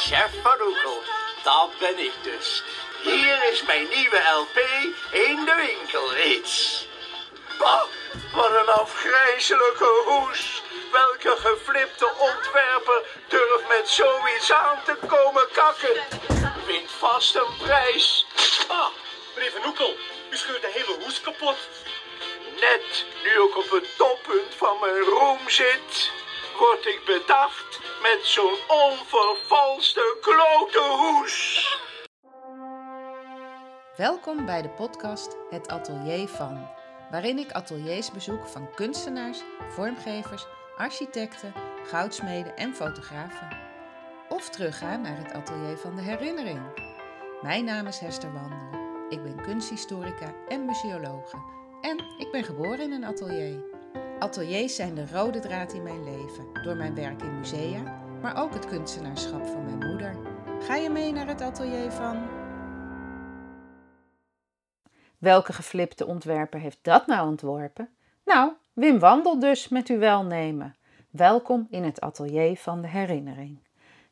chef van Oekel. Dat ben ik dus. Hier is mijn nieuwe LP in de winkel wat een afgrijzelijke hoes. Welke geflipte ontwerper durft met zoiets aan te komen kakken? Wint vast een prijs. Ah, meneer Van Oekel, u scheurt de hele hoes kapot. Net nu ik op het toppunt van mijn roem zit, word ik bedacht met zo'n onvervalste klote hoes. Welkom bij de podcast Het Atelier van, waarin ik ateliers bezoek van kunstenaars, vormgevers, architecten, goudsmeden en fotografen. Of terugga naar het atelier van de herinnering. Mijn naam is Hester Wandel. Ik ben kunsthistorica en museologe. En ik ben geboren in een atelier. Ateliers zijn de rode draad in mijn leven, door mijn werk in musea, maar ook het kunstenaarschap van mijn moeder. Ga je mee naar het atelier van Welke geflipte ontwerper heeft dat nou ontworpen? Nou, Wim Wandel dus met uw welnemen. Welkom in het atelier van de herinnering.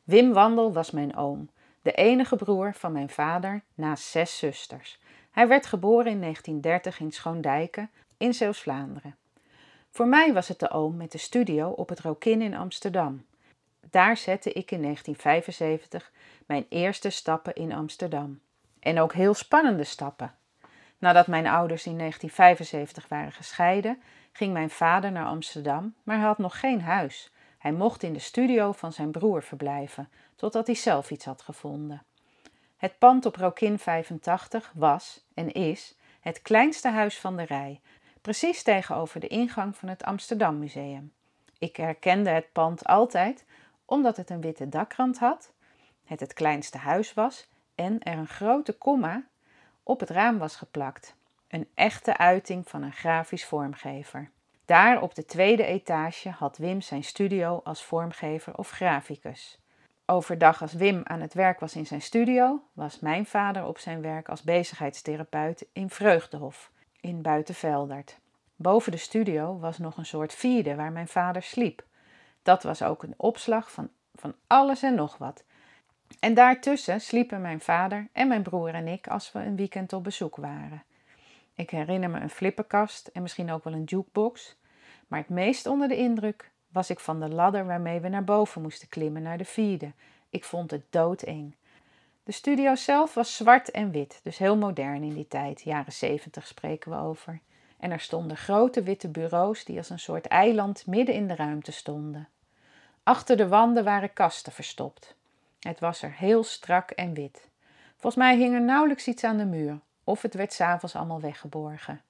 Wim Wandel was mijn oom, de enige broer van mijn vader naast zes zusters. Hij werd geboren in 1930 in Schoondijken in Zeeuws-Vlaanderen. Voor mij was het de oom met de studio op het Rokin in Amsterdam. Daar zette ik in 1975 mijn eerste stappen in Amsterdam. En ook heel spannende stappen. Nadat mijn ouders in 1975 waren gescheiden, ging mijn vader naar Amsterdam, maar hij had nog geen huis. Hij mocht in de studio van zijn broer verblijven, totdat hij zelf iets had gevonden. Het pand op Rokin 85 was en is het kleinste huis van de rij, precies tegenover de ingang van het Amsterdam Museum. Ik herkende het pand altijd omdat het een witte dakrand had, het het kleinste huis was en er een grote komma op het raam was geplakt. Een echte uiting van een grafisch vormgever. Daar op de tweede etage had Wim zijn studio als vormgever of graficus. Overdag als Wim aan het werk was in zijn studio, was mijn vader op zijn werk als bezigheidstherapeut in Vreugdehof, in Buitenveldert. Boven de studio was nog een soort vierde waar mijn vader sliep. Dat was ook een opslag van, van alles en nog wat. En daartussen sliepen mijn vader en mijn broer en ik als we een weekend op bezoek waren. Ik herinner me een flippenkast en misschien ook wel een jukebox. Maar het meest onder de indruk was ik van de ladder waarmee we naar boven moesten klimmen, naar de vierde. Ik vond het doodeng. De studio zelf was zwart en wit, dus heel modern in die tijd, jaren zeventig spreken we over. En er stonden grote witte bureaus die als een soort eiland midden in de ruimte stonden. Achter de wanden waren kasten verstopt. Het was er heel strak en wit. Volgens mij hing er nauwelijks iets aan de muur, of het werd s'avonds allemaal weggeborgen.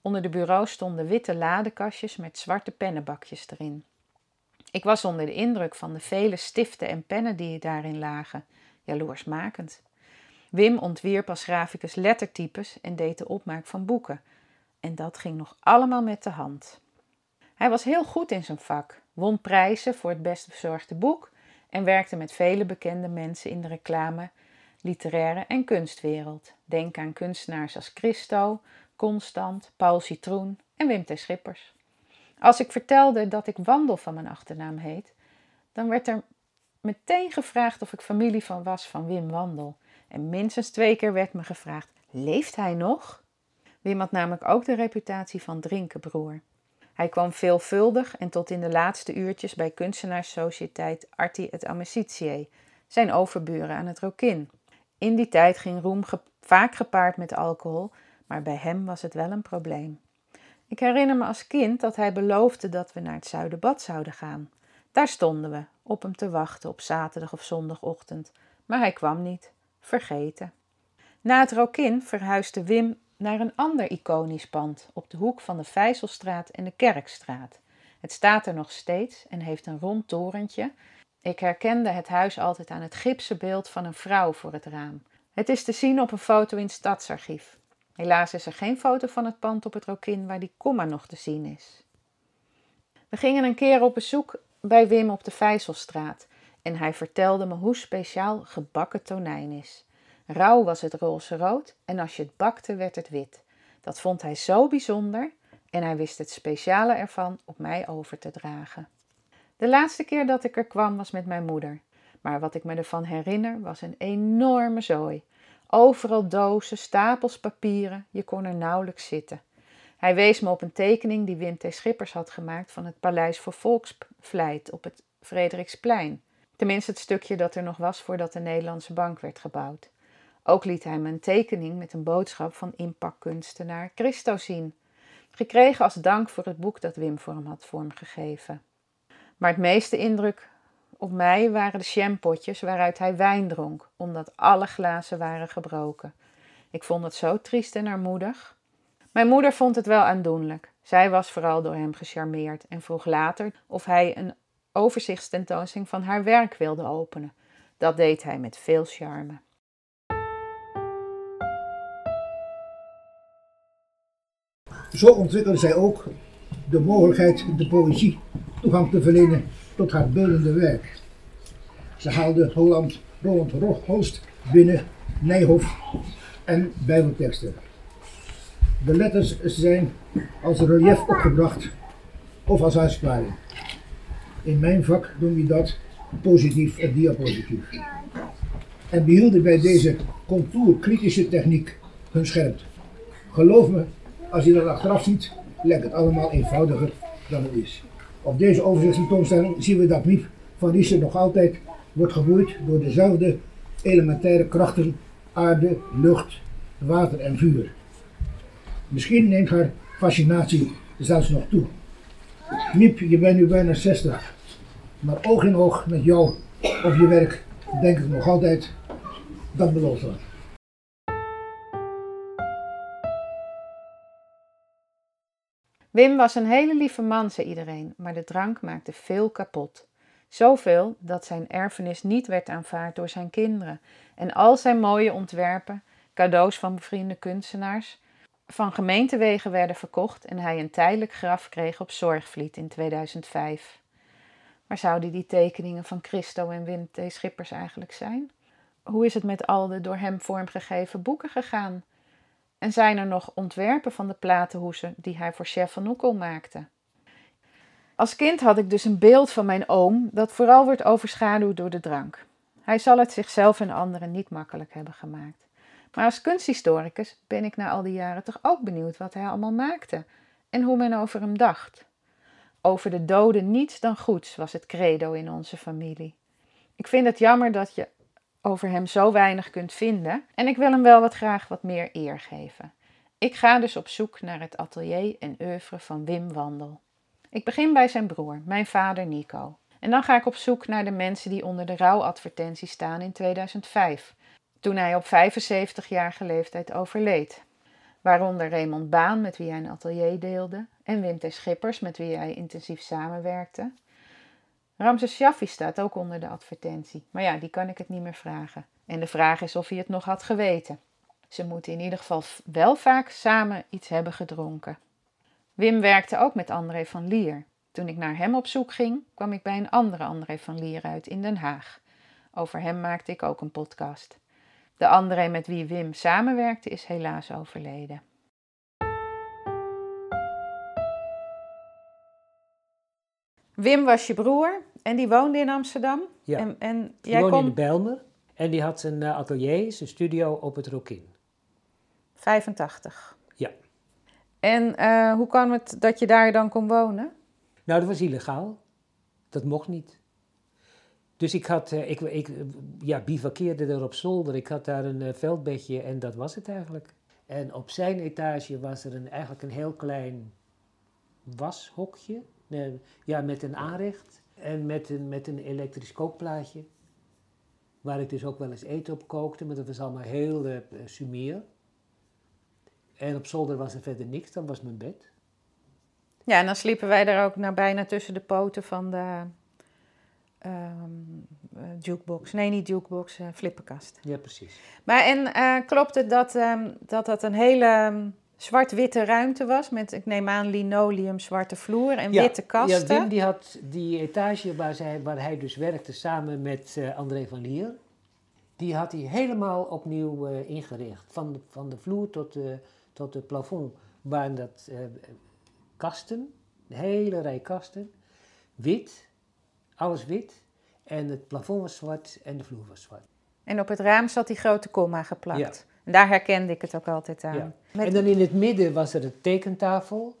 Onder de bureaus stonden witte ladekastjes met zwarte pennenbakjes erin. Ik was onder de indruk van de vele stiften en pennen die daarin lagen, jaloersmakend. Wim ontwierp als graficus lettertypes en deed de opmaak van boeken. En dat ging nog allemaal met de hand. Hij was heel goed in zijn vak, won prijzen voor het best bezorgde boek en werkte met vele bekende mensen in de reclame, literaire en kunstwereld. Denk aan kunstenaars als Christo, Constant, Paul Citroen en Wim T. Schippers. Als ik vertelde dat ik Wandel van mijn achternaam heet, dan werd er meteen gevraagd of ik familie van was van Wim Wandel. En minstens twee keer werd me gevraagd: leeft hij nog? Wim had namelijk ook de reputatie van drinkenbroer. Hij kwam veelvuldig en tot in de laatste uurtjes bij kunstenaarssociëteit Arti et Amicitiae, zijn overburen aan het Rokin. In die tijd ging roem vaak gepaard met alcohol, maar bij hem was het wel een probleem. Ik herinner me als kind dat hij beloofde dat we naar het Zuiderbad zouden gaan. Daar stonden we, op hem te wachten op zaterdag of zondagochtend, maar hij kwam niet, vergeten. Na het Rokin verhuisde Wim naar een ander iconisch pand op de hoek van de Vijzelstraat en de Kerkstraat. Het staat er nog steeds en heeft een rond torentje. Ik herkende het huis altijd aan het gipsen beeld van een vrouw voor het raam. Het is te zien op een foto in het stadsarchief. Helaas is er geen foto van het pand op het Rokin waar die komma nog te zien is. We gingen een keer op bezoek bij Wim op de Vijzelstraat en hij vertelde me hoe speciaal gebakken tonijn is. Rauw was het roze rood en als je het bakte werd het wit. Dat vond hij zo bijzonder en hij wist het speciale ervan op mij over te dragen. De laatste keer dat ik er kwam was met mijn moeder. Maar wat ik me ervan herinner was een enorme zooi. Overal dozen, stapels papieren, je kon er nauwelijks zitten. Hij wees me op een tekening die Wim T. Schippers had gemaakt van het Paleis voor Volksvlijt op het Frederiksplein. Tenminste het stukje dat er nog was voordat de Nederlandse bank werd gebouwd. Ook liet hij me een tekening met een boodschap van inpakkunstenaar Christo zien, gekregen als dank voor het boek dat Wim voor hem had vormgegeven. Maar het meeste indruk op mij waren de champotjes waaruit hij wijn dronk, omdat alle glazen waren gebroken. Ik vond het zo triest en armoedig. Mijn moeder vond het wel aandoenlijk. Zij was vooral door hem gecharmeerd en vroeg later of hij een overzichtstentoonstelling van haar werk wilde openen. Dat deed hij met veel charme. Zo ontwikkelde zij ook de mogelijkheid de poëzie toegang te verlenen tot haar beeldende werk. Ze haalde Holland, Roland Holst binnen, Nijhoff en bijbelteksten. De letters zijn als relief opgebracht of als uitspraking. In mijn vak noem je dat positief en diapositief. En behielden bij deze contourkritische techniek hun scherpte. Geloof me, als je dat achteraf ziet, lijkt het allemaal eenvoudiger dan het is. Op deze overzichtstentoonstelling zien we dat Miep van Riesen nog altijd wordt geboeid door dezelfde elementaire krachten aarde, lucht, water en vuur. Misschien neemt haar fascinatie zelfs nog toe. Miep, je bent nu bijna 60, maar oog in oog met jou of je werk denk ik nog altijd, dat belooft wat. Wim was een hele lieve man, zei iedereen, maar de drank maakte veel kapot. Zoveel dat zijn erfenis niet werd aanvaard door zijn kinderen en al zijn mooie ontwerpen, cadeaus van bevriende kunstenaars, van gemeentewegen werden verkocht en hij een tijdelijk graf kreeg op Zorgvliet in 2005. Waar zouden die tekeningen van Christo en Wim T. Schippers eigenlijk zijn? Hoe is het met al de door hem vormgegeven boeken gegaan? En zijn er nog ontwerpen van de platenhoesen die hij voor Chef van Oekel maakte? Als kind had ik dus een beeld van mijn oom dat vooral wordt overschaduwd door de drank. Hij zal het zichzelf en anderen niet makkelijk hebben gemaakt. Maar als kunsthistoricus ben ik na al die jaren toch ook benieuwd wat hij allemaal maakte en hoe men over hem dacht. Over de doden niets dan goeds was het credo in onze familie. Ik vind het jammer dat je over hem zo weinig kunt vinden en ik wil hem wel wat graag wat meer eer geven. Ik ga dus op zoek naar het atelier en oeuvre van Wim Wandel. Ik begin bij zijn broer, mijn vader Nico. En dan ga ik op zoek naar de mensen die onder de rouwadvertentie staan in 2005, toen hij op 75-jarige leeftijd overleed. Waaronder Raymond Baan, met wie hij een atelier deelde, en Wim T. Schippers, met wie hij intensief samenwerkte. Ramses Shaffi staat ook onder de advertentie, maar ja, die kan ik het niet meer vragen. En de vraag is of hij het nog had geweten. Ze moeten in ieder geval wel vaak samen iets hebben gedronken. Wim werkte ook met André van Lier. Toen ik naar hem op zoek ging, kwam ik bij een andere André van Lier uit in Den Haag. Over hem maakte ik ook een podcast. De André met wie Wim samenwerkte is helaas overleden. Wim was je broer en die woonde in Amsterdam. Ja, En, en die jij woonde in de Bijlmer en die had zijn eh, atelier, zijn studio op het Rokin. 85. Ja. En eh, hoe kwam het dat je daar dan kon wonen? Nou, dat was illegaal. Dat mocht niet. Dus ik had, eh, ik, ja, bivakkeerde er op zolder. Ik had daar een eh, veldbedje en dat was het eigenlijk. En op zijn etage was er een, eigenlijk een heel klein washokje. eh, ja, met een aanrecht en met een, met een elektrisch kookplaatje. Waar ik dus ook wel eens eten op kookte, maar dat was allemaal heel uh. En op zolder was er verder niks, dat was mijn bed. Ja, en dan sliepen wij daar ook naar bijna tussen de poten van de eh, jukebox. Nee, niet jukebox, flippenkast. Ja, precies. Maar en eh, klopt het dat, ehm, dat dat een hele ehm, zwart-witte ruimte was? Met, ik neem aan, linoleum, zwarte vloer en witte kasten? Ja, Wim die had die etage waar, zij, waar hij dus werkte samen met André van Lier. Die had hij helemaal opnieuw ingericht. Van de, van de vloer tot tot het plafond waren dat kasten. Een hele rij kasten. Wit. Alles wit. En het plafond was zwart en de vloer was zwart. En op het raam zat die grote komma geplakt. Ja. En daar herkende ik het ook altijd aan. Ja. Met- En dan in het midden was er een tekentafel.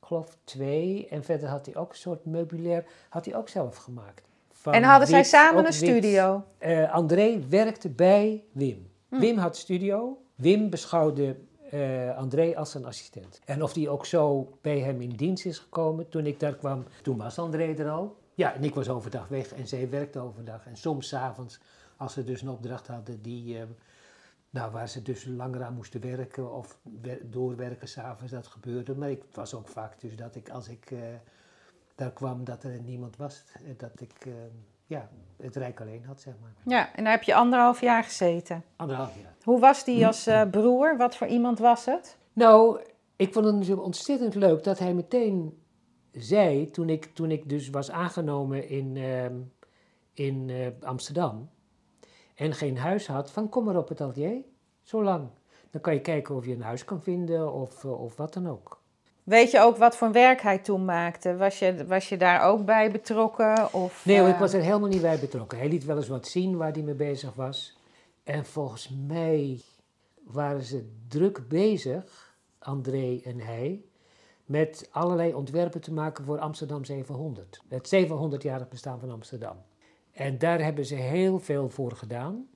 Ik geloof twee. En verder had hij ook een soort meubilair. Had hij ook zelf gemaakt. Van en hadden zij samen een studio? Eh, André werkte bij Wim. Hm. Wim had studio. Wim beschouwde eh, André als zijn assistent. En of die ook zo bij hem in dienst is gekomen toen ik daar kwam. Toen was André er al. Ja, en ik was overdag weg en zij werkte overdag. En soms 's avonds, als ze dus een opdracht hadden die, eh, nou, waar ze dus langer aan moesten werken of wer- doorwerken s'avonds, dat gebeurde. Maar ik, was ook vaak dus dat ik als ik eh, daar kwam dat er niemand was. eh, Dat ik eh, ja, het rijk alleen had, zeg maar. Ja, en daar heb je anderhalf jaar gezeten. Anderhalf jaar. Hoe was die als eh, broer? Wat voor iemand was het? Nou, ik vond het ontzettend leuk dat hij meteen zei, toen ik, toen ik dus was aangenomen in, ehm, in eh, Amsterdam en geen huis had, van kom maar op het atelier, zo lang. Dan kan je kijken of je een huis kan vinden of, eh, of wat dan ook. Weet je ook wat voor werk hij toen maakte? Was je, was je daar ook bij betrokken? Of, Nee, eh, ik was er helemaal niet bij betrokken. Hij liet wel eens wat zien waar hij mee bezig was. En volgens mij waren ze druk bezig, André en hij, met allerlei ontwerpen te maken voor Amsterdam 700. Het 700-jarig bestaan van Amsterdam. En daar hebben ze heel veel voor gedaan,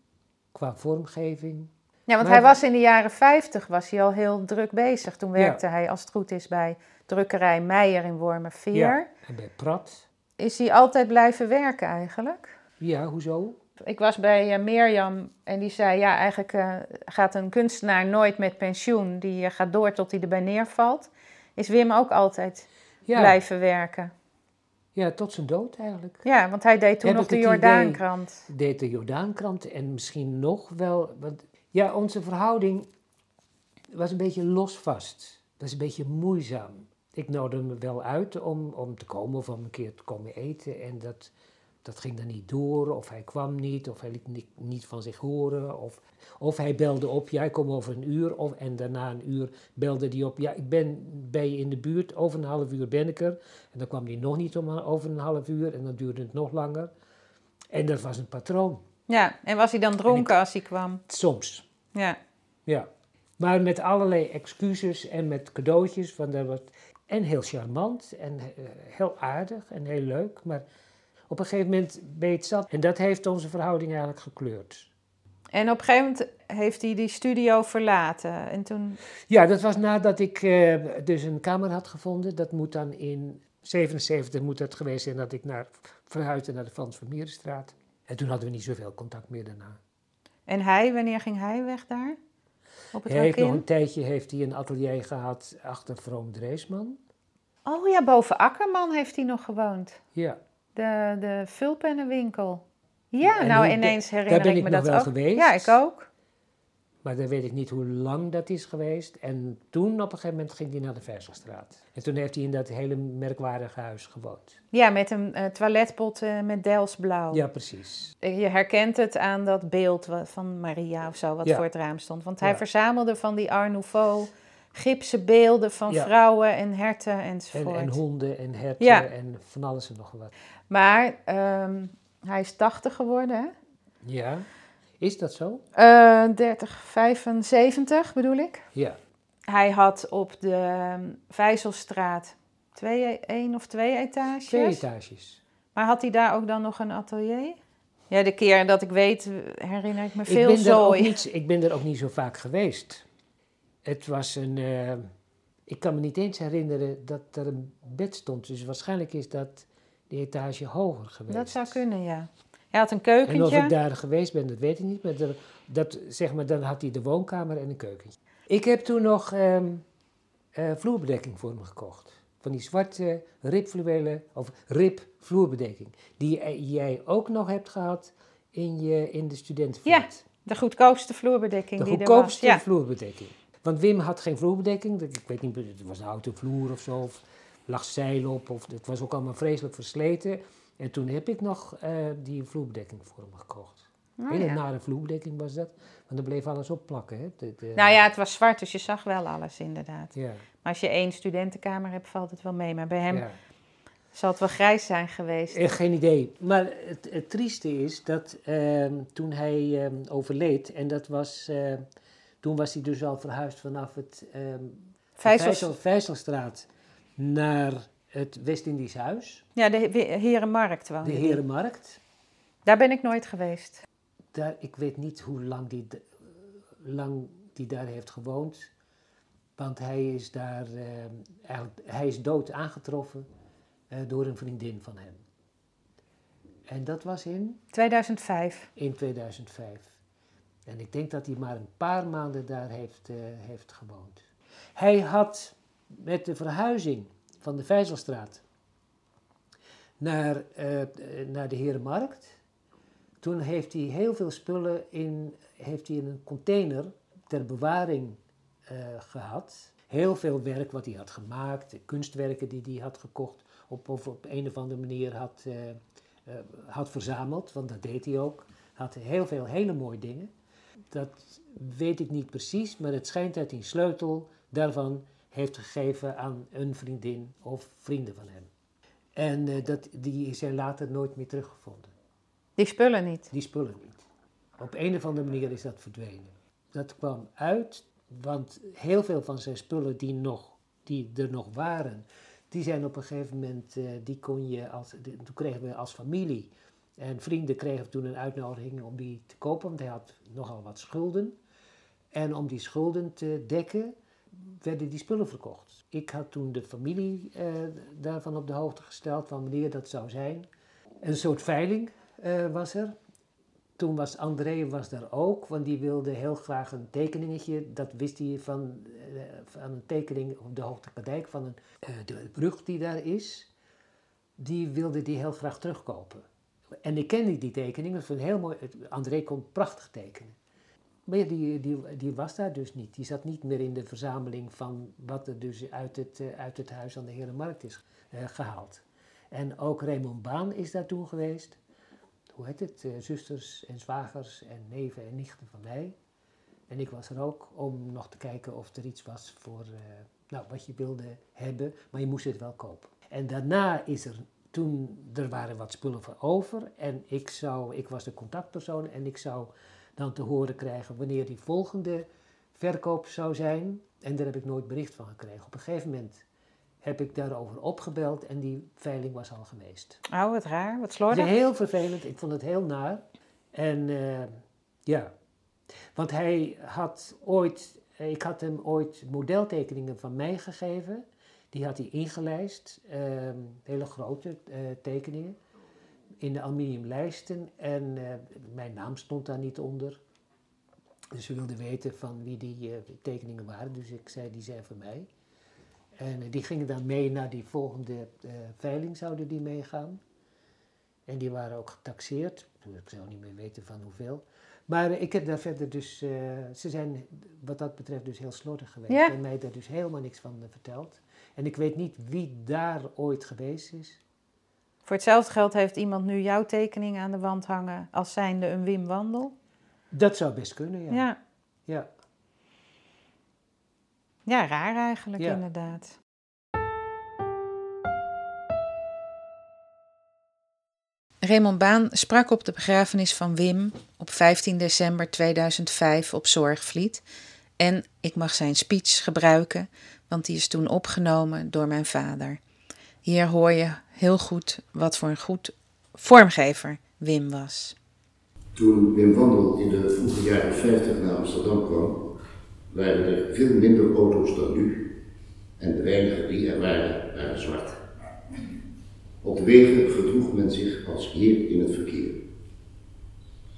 qua vormgeving. Ja, want Maar- hij was in de jaren 50 was hij al heel druk bezig. Toen Ja. werkte hij, als het goed is, bij drukkerij Meijer in Wormerveer. Ja. En bij Prat. Is hij altijd blijven werken eigenlijk? Ja, hoezo? Ik was bij eh, Mirjam en die zei, ja, eigenlijk eh, gaat een kunstenaar nooit met pensioen. Die eh, gaat door tot hij erbij neervalt. Is Wim ook altijd Ja, blijven werken? ja, tot zijn dood eigenlijk. Ja, want hij deed toen Heb nog de idee- Jordaankrant. deed de Jordaankrant en misschien nog wel. Want ja, onze verhouding was een beetje losvast. Was een beetje moeizaam. Ik nodigde me wel uit om, om te komen of om een keer te komen eten. En dat, dat ging dan niet door, of hij kwam niet, of hij liet ni- niet van zich horen. Of, of hij belde op, ja, ik kom over een uur. Of, en daarna een uur belde hij op, ja, ik ben bij je in de buurt, over een half uur ben ik er. En dan kwam hij nog niet om over een half uur en dan duurde het nog langer. En dat was een patroon. Ja, en was hij dan dronken als hij kwam? Soms, Ja. ja. Maar met allerlei excuses en met cadeautjes. Van dat en heel charmant en eh, heel aardig en heel leuk. Maar op een gegeven moment het zat. En dat heeft onze verhouding eigenlijk gekleurd. En op een gegeven moment heeft hij die studio verlaten. En toen, Ja, dat was nadat ik eh, dus een kamer had gevonden. Dat moet dan in 77 moet dat geweest zijn dat ik naar, verhuisde naar de Frans Vermierenstraat. En toen hadden we niet zoveel contact meer daarna. en hij, wanneer ging hij weg daar? Op het Hij heeft nog een tijdje heeft hij een atelier gehad achter Vroom Dreesman. Oh ja, boven Akkerman heeft hij nog gewoond. Ja. De, de vulpennenwinkel. Ja, En nou ineens daar herinner ben ik ik me nog dat wel ook. geweest. Ja, ik ook. Maar dan weet ik niet hoe lang dat is geweest. En toen op een gegeven moment ging hij naar de Verselstraat. En toen heeft hij in dat hele merkwaardige huis gewoond. Ja, met een eh, toiletpot eh, met Delsblauw. Ja, precies. Je herkent het aan dat beeld van Maria of zo, wat Ja. voor het raam stond. Want hij Ja. verzamelde van die Art Nouveau gipsen beelden van Ja. vrouwen en herten En, enzovoort. en honden en herten Ja. en van alles en nog wat. Maar ehm, hij is 80 geworden, hè? Ja, is dat zo? Eh 30, 75 bedoel ik. Ja. Hij had op de ehm, Vijzelstraat twee, één of twee etages. Twee etages. Maar had hij daar ook dan nog een atelier? Ja, de keer dat ik weet, herinner ik me Ik veel ben, er ook niet, ik ben er ook niet zo vaak geweest. Het was een... eh, ik kan me niet eens herinneren dat er een bed stond. Dus waarschijnlijk is dat die etage hoger geweest. Dat zou kunnen, ja. Hij had een En of keukentje. ik daar geweest ben, dat weet ik niet. Maar, dat, zeg maar dan had hij de woonkamer en een keukentje. Ik heb toen nog ehm, eh, vloerbedekking voor hem gekocht. Van die zwarte ribfluwelen, of rib vloerbedekking. Die eh, jij ook nog hebt gehad in, je, in de studentenflat. De goedkoopste vloerbedekking De die goedkoopste er was. Ja. vloerbedekking. Want Wim had geen vloerbedekking. Ik weet niet, het was een houten vloer of zo. Of lag zeil op. Of het was ook allemaal vreselijk versleten. En toen heb ik nog eh, die vloerbedekking voor hem gekocht. Oh, Hele ja. nare vloerbedekking was dat. Want dan bleef alles opplakken. Hè? De- de- Nou ja, het was zwart, dus je zag wel alles inderdaad. ja, Maar als je één studentenkamer hebt, valt het wel mee. Maar bij hem ja. Zal het wel grijs zijn geweest? Eh, geen idee. Maar het, het trieste is dat ehm, toen hij ehm, overleed, en dat was, eh, toen was hij dus al verhuisd vanaf het ehm Vijzel- Vijzelstraat naar het West-Indisch Huis, Ja, de He- Herenmarkt woonde de. Herenmarkt. Daar ben ik nooit geweest. Daar, ik weet niet hoe lang die, lang die daar heeft gewoond. Want hij is daar, eh, eigenlijk, hij is dood aangetroffen eh, door een vriendin van hem. En dat was in, 2005. in 2005. En ik denk dat hij maar een paar maanden daar heeft, eh, heeft gewoond. Hij had met de verhuizing van de Vijzelstraat naar, eh, naar de Herenmarkt. Toen heeft hij heel veel spullen in, heeft hij in een container ter bewaring eh, gehad. Heel veel werk wat hij had gemaakt, kunstwerken die hij had gekocht, op, of op een of andere manier had, eh, had verzameld, want dat deed hij ook. Had heel veel hele mooie dingen. Dat weet ik niet precies, maar het schijnt dat hij een sleutel daarvan heeft gegeven aan een vriendin of vrienden van hem. En eh, dat, die zijn later nooit meer teruggevonden. Die spullen niet. Die spullen niet. Op een of andere manier is dat verdwenen. Dat kwam uit, want heel veel van zijn spullen die, nog, die er nog waren, die zijn op een gegeven moment, eh, die kon je als, die- toen kregen we als familie en vrienden kregen toen een uitnodiging om die te kopen, want hij had nogal wat schulden. En om die schulden te dekken, werden die spullen verkocht. Ik had toen de familie eh, daarvan op de hoogte gesteld van wanneer dat zou zijn. Een soort veiling eh, was er. Toen was André was daar ook, want die wilde heel graag een tekeningetje. Dat wist hij van, eh, van een tekening op de Hoogte Kadijk, van een, de brug die daar is. Die wilde die heel graag terugkopen. En ik kende die tekening, dat was een heel mooi. het- André kon prachtig tekenen. Maar ja, die, die, die was daar dus niet. Die zat niet meer in de verzameling van wat er dus uit het, eh, uit het huis aan de Herenmarkt is eh, gehaald. En ook Raymond Baan is daar toen geweest. Hoe heet het? Eh, zusters en zwagers en neven en nichten van mij. En ik was er ook om nog te kijken of er iets was voor nou, wat je wilde hebben, maar je moest het wel kopen. En daarna is er, toen, er waren wat spullen over en ik, zou, ik was de contactpersoon en ik zou dan te horen krijgen wanneer die volgende verkoop zou zijn. En daar heb ik nooit bericht van gekregen. Op een gegeven moment heb ik daarover opgebeld en die veiling was al geweest. Oh, wat raar, wat slordig. heel vervelend, ik vond het heel naar. En eh, ja, want hij had ooit, eh, ik had hem ooit modeltekeningen van mij gegeven. Die had hij ingelijst, ehm, hele grote eh, tekeningen, in de aluminiumlijsten. En eh, mijn naam stond daar niet onder. Dus ze wilden weten van wie die eh, tekeningen waren. Dus ik zei, die zijn van mij. En eh, die gingen dan mee naar die volgende veiling, zouden die meegaan. En die waren ook getaxeerd. Dus ik zou niet meer weten van hoeveel. Maar ik heb daar verder dus... ze zijn wat dat betreft dus heel slordig geweest. Ja. En mij daar dus helemaal niks van verteld. En ik weet niet wie daar ooit geweest is. Voor hetzelfde geld heeft iemand nu jouw tekening aan de wand hangen als zijnde een Wim Wandel. Dat zou best kunnen, ja. Ja, ja. ja raar eigenlijk Ja. inderdaad. Raymond Baan sprak op de begrafenis van Wim op 15 december 2005 op Zorgvliet. En ik mag zijn speech gebruiken, want die is toen opgenomen door mijn vader. Hier hoor je heel goed wat voor een goed vormgever Wim was. Toen Wim Wandel in de vroege jaren 50 naar Amsterdam kwam, waren er veel minder auto's dan nu. En de weinigen die er waren, waren zwart. Op de wegen gedroeg men zich als heer in het verkeer.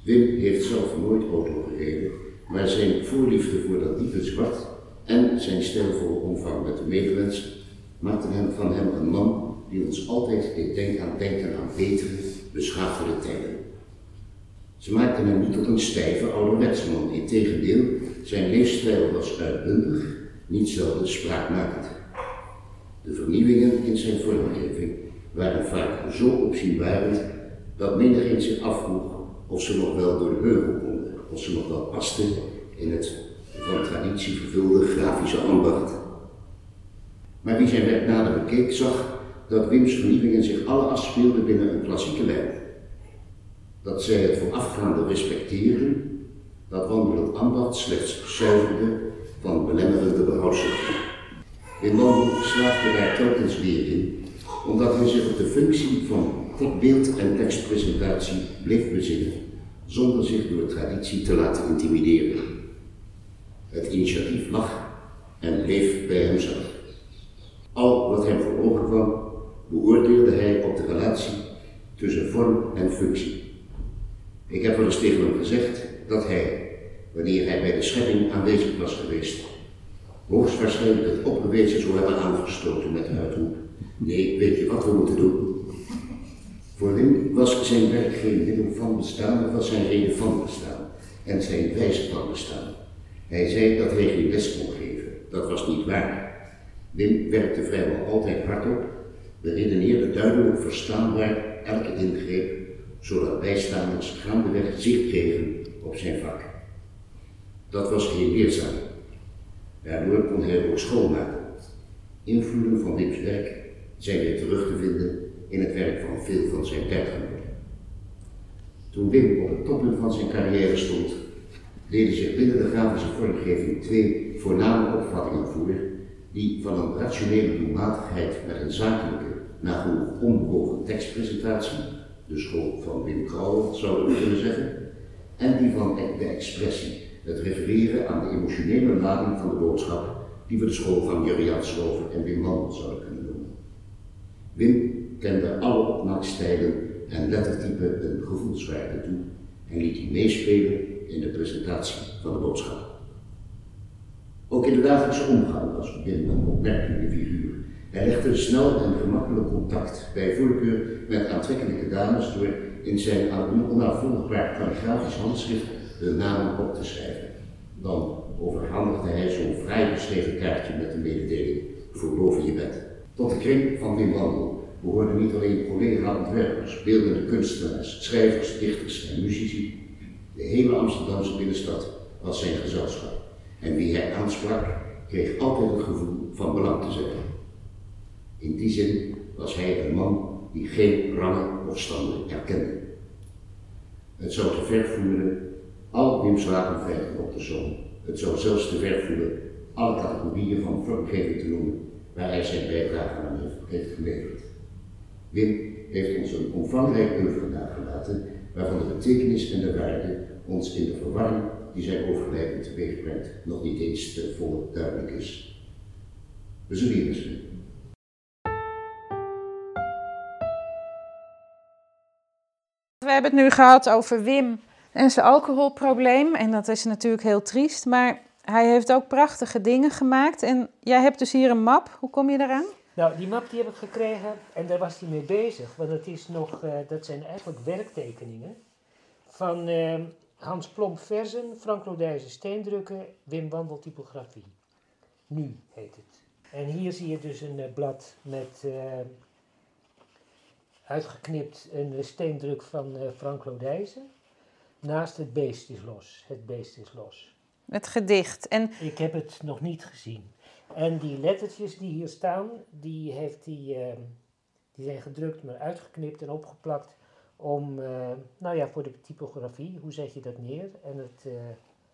Wim heeft zelf nooit auto gereden, maar zijn voorliefde voor dat diepe zwart en zijn stijlvolle omgang met de medemens maakten hem van hem een man die ons altijd deed denken aan denken aan betere, beschaafdere tijden. Ze maakten hem niet tot een stijve ouderwetse man. Integendeel, zijn leefstijl was uitbundig, niet zelden spraakmakend. De vernieuwingen in zijn vormgeving waren vaak zo opzienbarend dat menigeen zich afvroeg of ze nog wel door de beugel konden, of ze nog wel pasten in het van traditie vervulde grafische ambacht. Maar wie zijn werk nader bekeek, zag dat Wim's vernieuwingen zich alle afspeelden binnen een klassieke lijn. Dat zij het voorafgaande respecteren, dat wandelend ambacht slechts zuiverde van belemmerende behoudzuchten. Wim Wandel slaagde daar telkens weer in, omdat hij zich op de functie van beeld- en tekstpresentatie bleef bezinnen, zonder zich door traditie te laten intimideren. Het initiatief lag en bleef bij hemzelf. Al wat hem voor ogen kwam, beoordeelde hij op de relatie tussen vorm en functie. Ik heb wel eens tegen hem gezegd dat hij, wanneer hij bij de schepping aanwezig was geweest, hoogstwaarschijnlijk het opgewezen zou hebben aangestoten met de uitroep: Nee, weet je wat we moeten doen? Voor Wim was zijn werk geen middel van bestaan, het was zijn reden van bestaan en zijn wijze van bestaan. Hij zei dat hij geen les kon geven. Dat was niet waar. Wim werkte vrijwel altijd hardop, beredeneerde duidelijk verstaanbaar elke ingreep, zodat bijstaanders gaandeweg zicht kregen op zijn vak. Dat was heel leerzaam. Daardoor kon hij ook schoonmaken. Invloeden van Wim's werk zijn weer terug te vinden in het werk van veel van zijn tijdgenoten. Toen Wim op het toppunt van zijn carrière stond, deden zich binnen de grafische vormgeving twee voorname opvattingen voor, die van een rationele doelmatigheid met een zakelijke, nagenoeg onbewogen tekstpresentatie, de school van Wim Krauwel zouden we kunnen zeggen, en die van de expressie, het refereren aan de emotionele lading van de boodschap, die we de school van Jurian Slover en Wim Wandel zouden kunnen noemen. Wim kende alle opmaakstijlen en lettertypen een gevoelswaarde toe en liet die meespelen in de presentatie van de boodschap. Ook in de dagelijkse omgang was Wim een opmerkelijke figuur. Hij legde snel en gemakkelijk contact, bij voorkeur met aantrekkelijke dames, door in zijn onafvolgbaar kalligrafisch handschrift de namen op te schrijven. Dan overhandigde hij zo'n vrij beschreven kaartje met de mededeling voor boven je bed. Tot de kring van Wim Wandel behoorden niet alleen collega-ontwerpers, beeldende kunstenaars, schrijvers, dichters en muzici. De hele Amsterdamse binnenstad was zijn gezelschap. En wie hij aansprak, kreeg altijd het gevoel van belang te zijn. In die zin was hij een man die geen rangen of standen erkende. Het zou te ver voeren al Wim's wapenfeiten op te sommen. Het zou zelfs te ver voeren alle categorieën van vormgeving te noemen waar hij zijn bijdrage aan heeft geleverd. Wim heeft ons een omvangrijk oeuvre nagelaten, waarvan de betekenis en de waarde ons in de verwarring die zijn overlijden teweeg brengt nog niet eens te volle duidelijk is. We zullen hier hebben het nu gehad over Wim en zijn alcoholprobleem. En dat is natuurlijk heel triest. Maar hij heeft ook prachtige dingen gemaakt. En jij hebt dus hier een map. Hoe kom je eraan? Nou, die map die heb ik gekregen en daar was hij mee bezig. Want het is nog, uh, dat zijn eigenlijk werktekeningen van uh, Hans Plomp Versen, Frank Lodijzen Steendrukken, Wim Wandel Typografie. Nu heet het. En hier zie je dus een uh, blad met uitgeknipt een steendruk van Frank Lodijzen. Naast het beest is los. Het beest is los. Het gedicht. En... Ik heb het nog niet gezien. En die lettertjes die hier staan, die, heeft die, uh, die zijn gedrukt, maar uitgeknipt en opgeplakt om, uh, nou ja, voor de typografie, hoe zet je dat neer? En het, uh,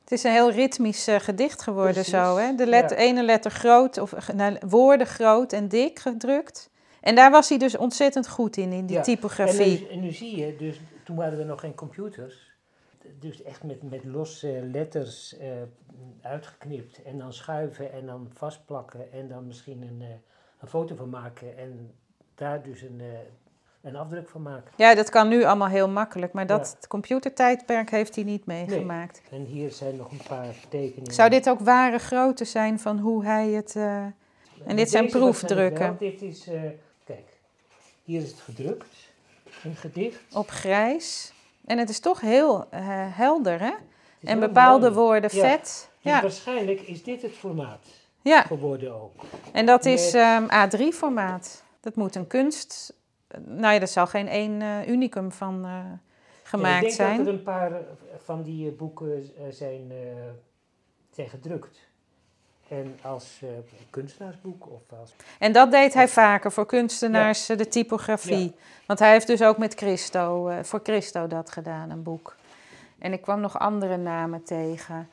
het is een heel ritmisch gedicht geworden precies, zo, hè? De ja. ene letter groot, of nou, woorden groot en dik gedrukt. En daar was hij dus ontzettend goed in, in die ja. typografie. En nu, en nu zie je, dus toen waren er nog geen computers dus echt met, met losse letters uh, uitgeknipt en dan schuiven en dan vastplakken en dan misschien een, uh, een foto van maken en daar dus een, uh, een afdruk van maken. Ja, dat kan nu allemaal heel makkelijk, maar dat ja. computertijdperk heeft hij niet meegemaakt. Nee. En hier zijn nog een paar tekeningen. Zou dit ook ware grootte zijn van hoe hij het... en dit Deze zijn proefdrukken? Dit is, hier is het gedrukt, een gedicht. Op grijs. En het is toch heel uh, helder, hè? En bepaalde mooi. woorden ja. vet. Ja. waarschijnlijk is dit het formaat ja. geworden ook. En dat is um, A3-formaat. Dat moet een kunst... Nou ja, dat zal geen één eh, unicum van eh, gemaakt ik denk zijn. dat er een paar van die eh, boeken eh, zijn, eh, zijn gedrukt. En als eh, kunstenaarsboek of als... En dat deed hij vaker voor kunstenaars, eh, de typografie. Want hij heeft dus ook met Christo, eh, voor Christo dat gedaan, een boek. En ik kwam nog andere namen tegen.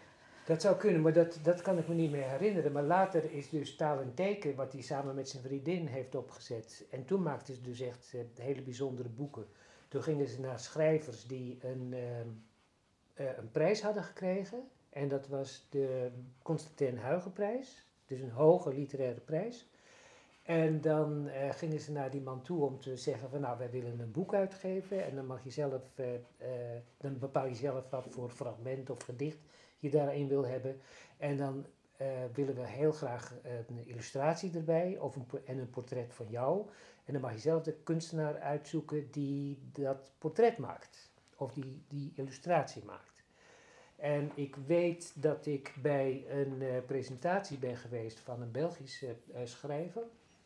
Dat zou kunnen, maar dat, dat kan ik me niet meer herinneren. Maar later is dus Taal en Teken, wat hij samen met zijn vriendin heeft opgezet. En toen maakten ze dus echt hele bijzondere boeken. Toen gingen ze naar schrijvers die een, ehm, eh, een prijs hadden gekregen. En dat was de Constantin Huygenprijs. Dus een hoge literaire prijs. En dan eh, gingen ze naar die man toe om te zeggen van nou wij willen een boek uitgeven. En dan mag je zelf, eh, eh, dan bepaal je zelf wat voor fragment of gedicht je daarin wil hebben. En dan willen we heel graag een illustratie erbij of een, en een portret van jou. En dan mag je zelf de kunstenaar uitzoeken die dat portret maakt. Of die die illustratie maakt. En ik weet dat ik bij een eh, presentatie ben geweest van een Belgische eh, schrijver.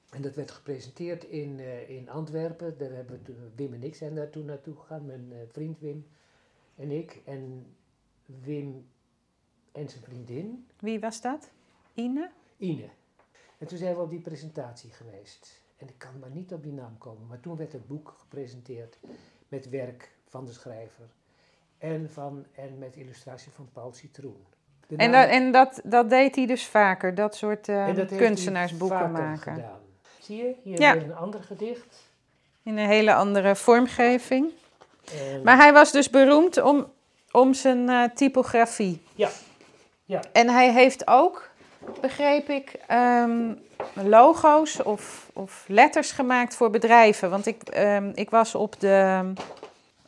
En dat werd gepresenteerd in, eh, in Antwerpen. Daar hebben we toen- Wim en ik zijn daar toen naartoe gegaan. Mijn vriend Wim en ik. En Wim en zijn vriendin Wie was dat? Ine? Ine. En toen zijn we op die presentatie geweest. En ik kan maar niet op die naam komen. Maar toen werd het boek gepresenteerd met werk van de schrijver. En, van, en met illustratie van Paul Citroen. De En, naam- dat, en dat, dat deed hij dus vaker, dat soort eh, en dat kunstenaarsboeken maken. Gedaan. Zie je, hier Ja. weer een ander gedicht. In een hele andere vormgeving. En- Maar hij was dus beroemd om, om zijn eh, typografie. Ja. Ja. En hij heeft ook, begreep ik, ehm, logo's of, of letters gemaakt voor bedrijven. Want ik, ehm, ik was op de,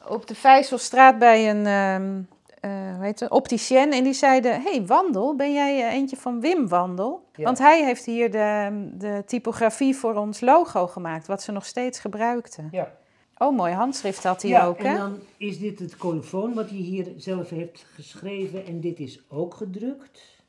op de Vijzelstraat bij een, ehm eh, hoe heet het, opticien. En die zeiden, hey Wandel, ben jij eh, eentje van Wim Wandel? Ja. Want hij heeft hier de, de typografie voor ons logo gemaakt, wat ze nog steeds gebruikten. Ja. Oh, mooi handschrift had hij ja, ook, en hè? dan is dit het colofoon wat hij hier zelf heeft geschreven. En dit is ook gedrukt.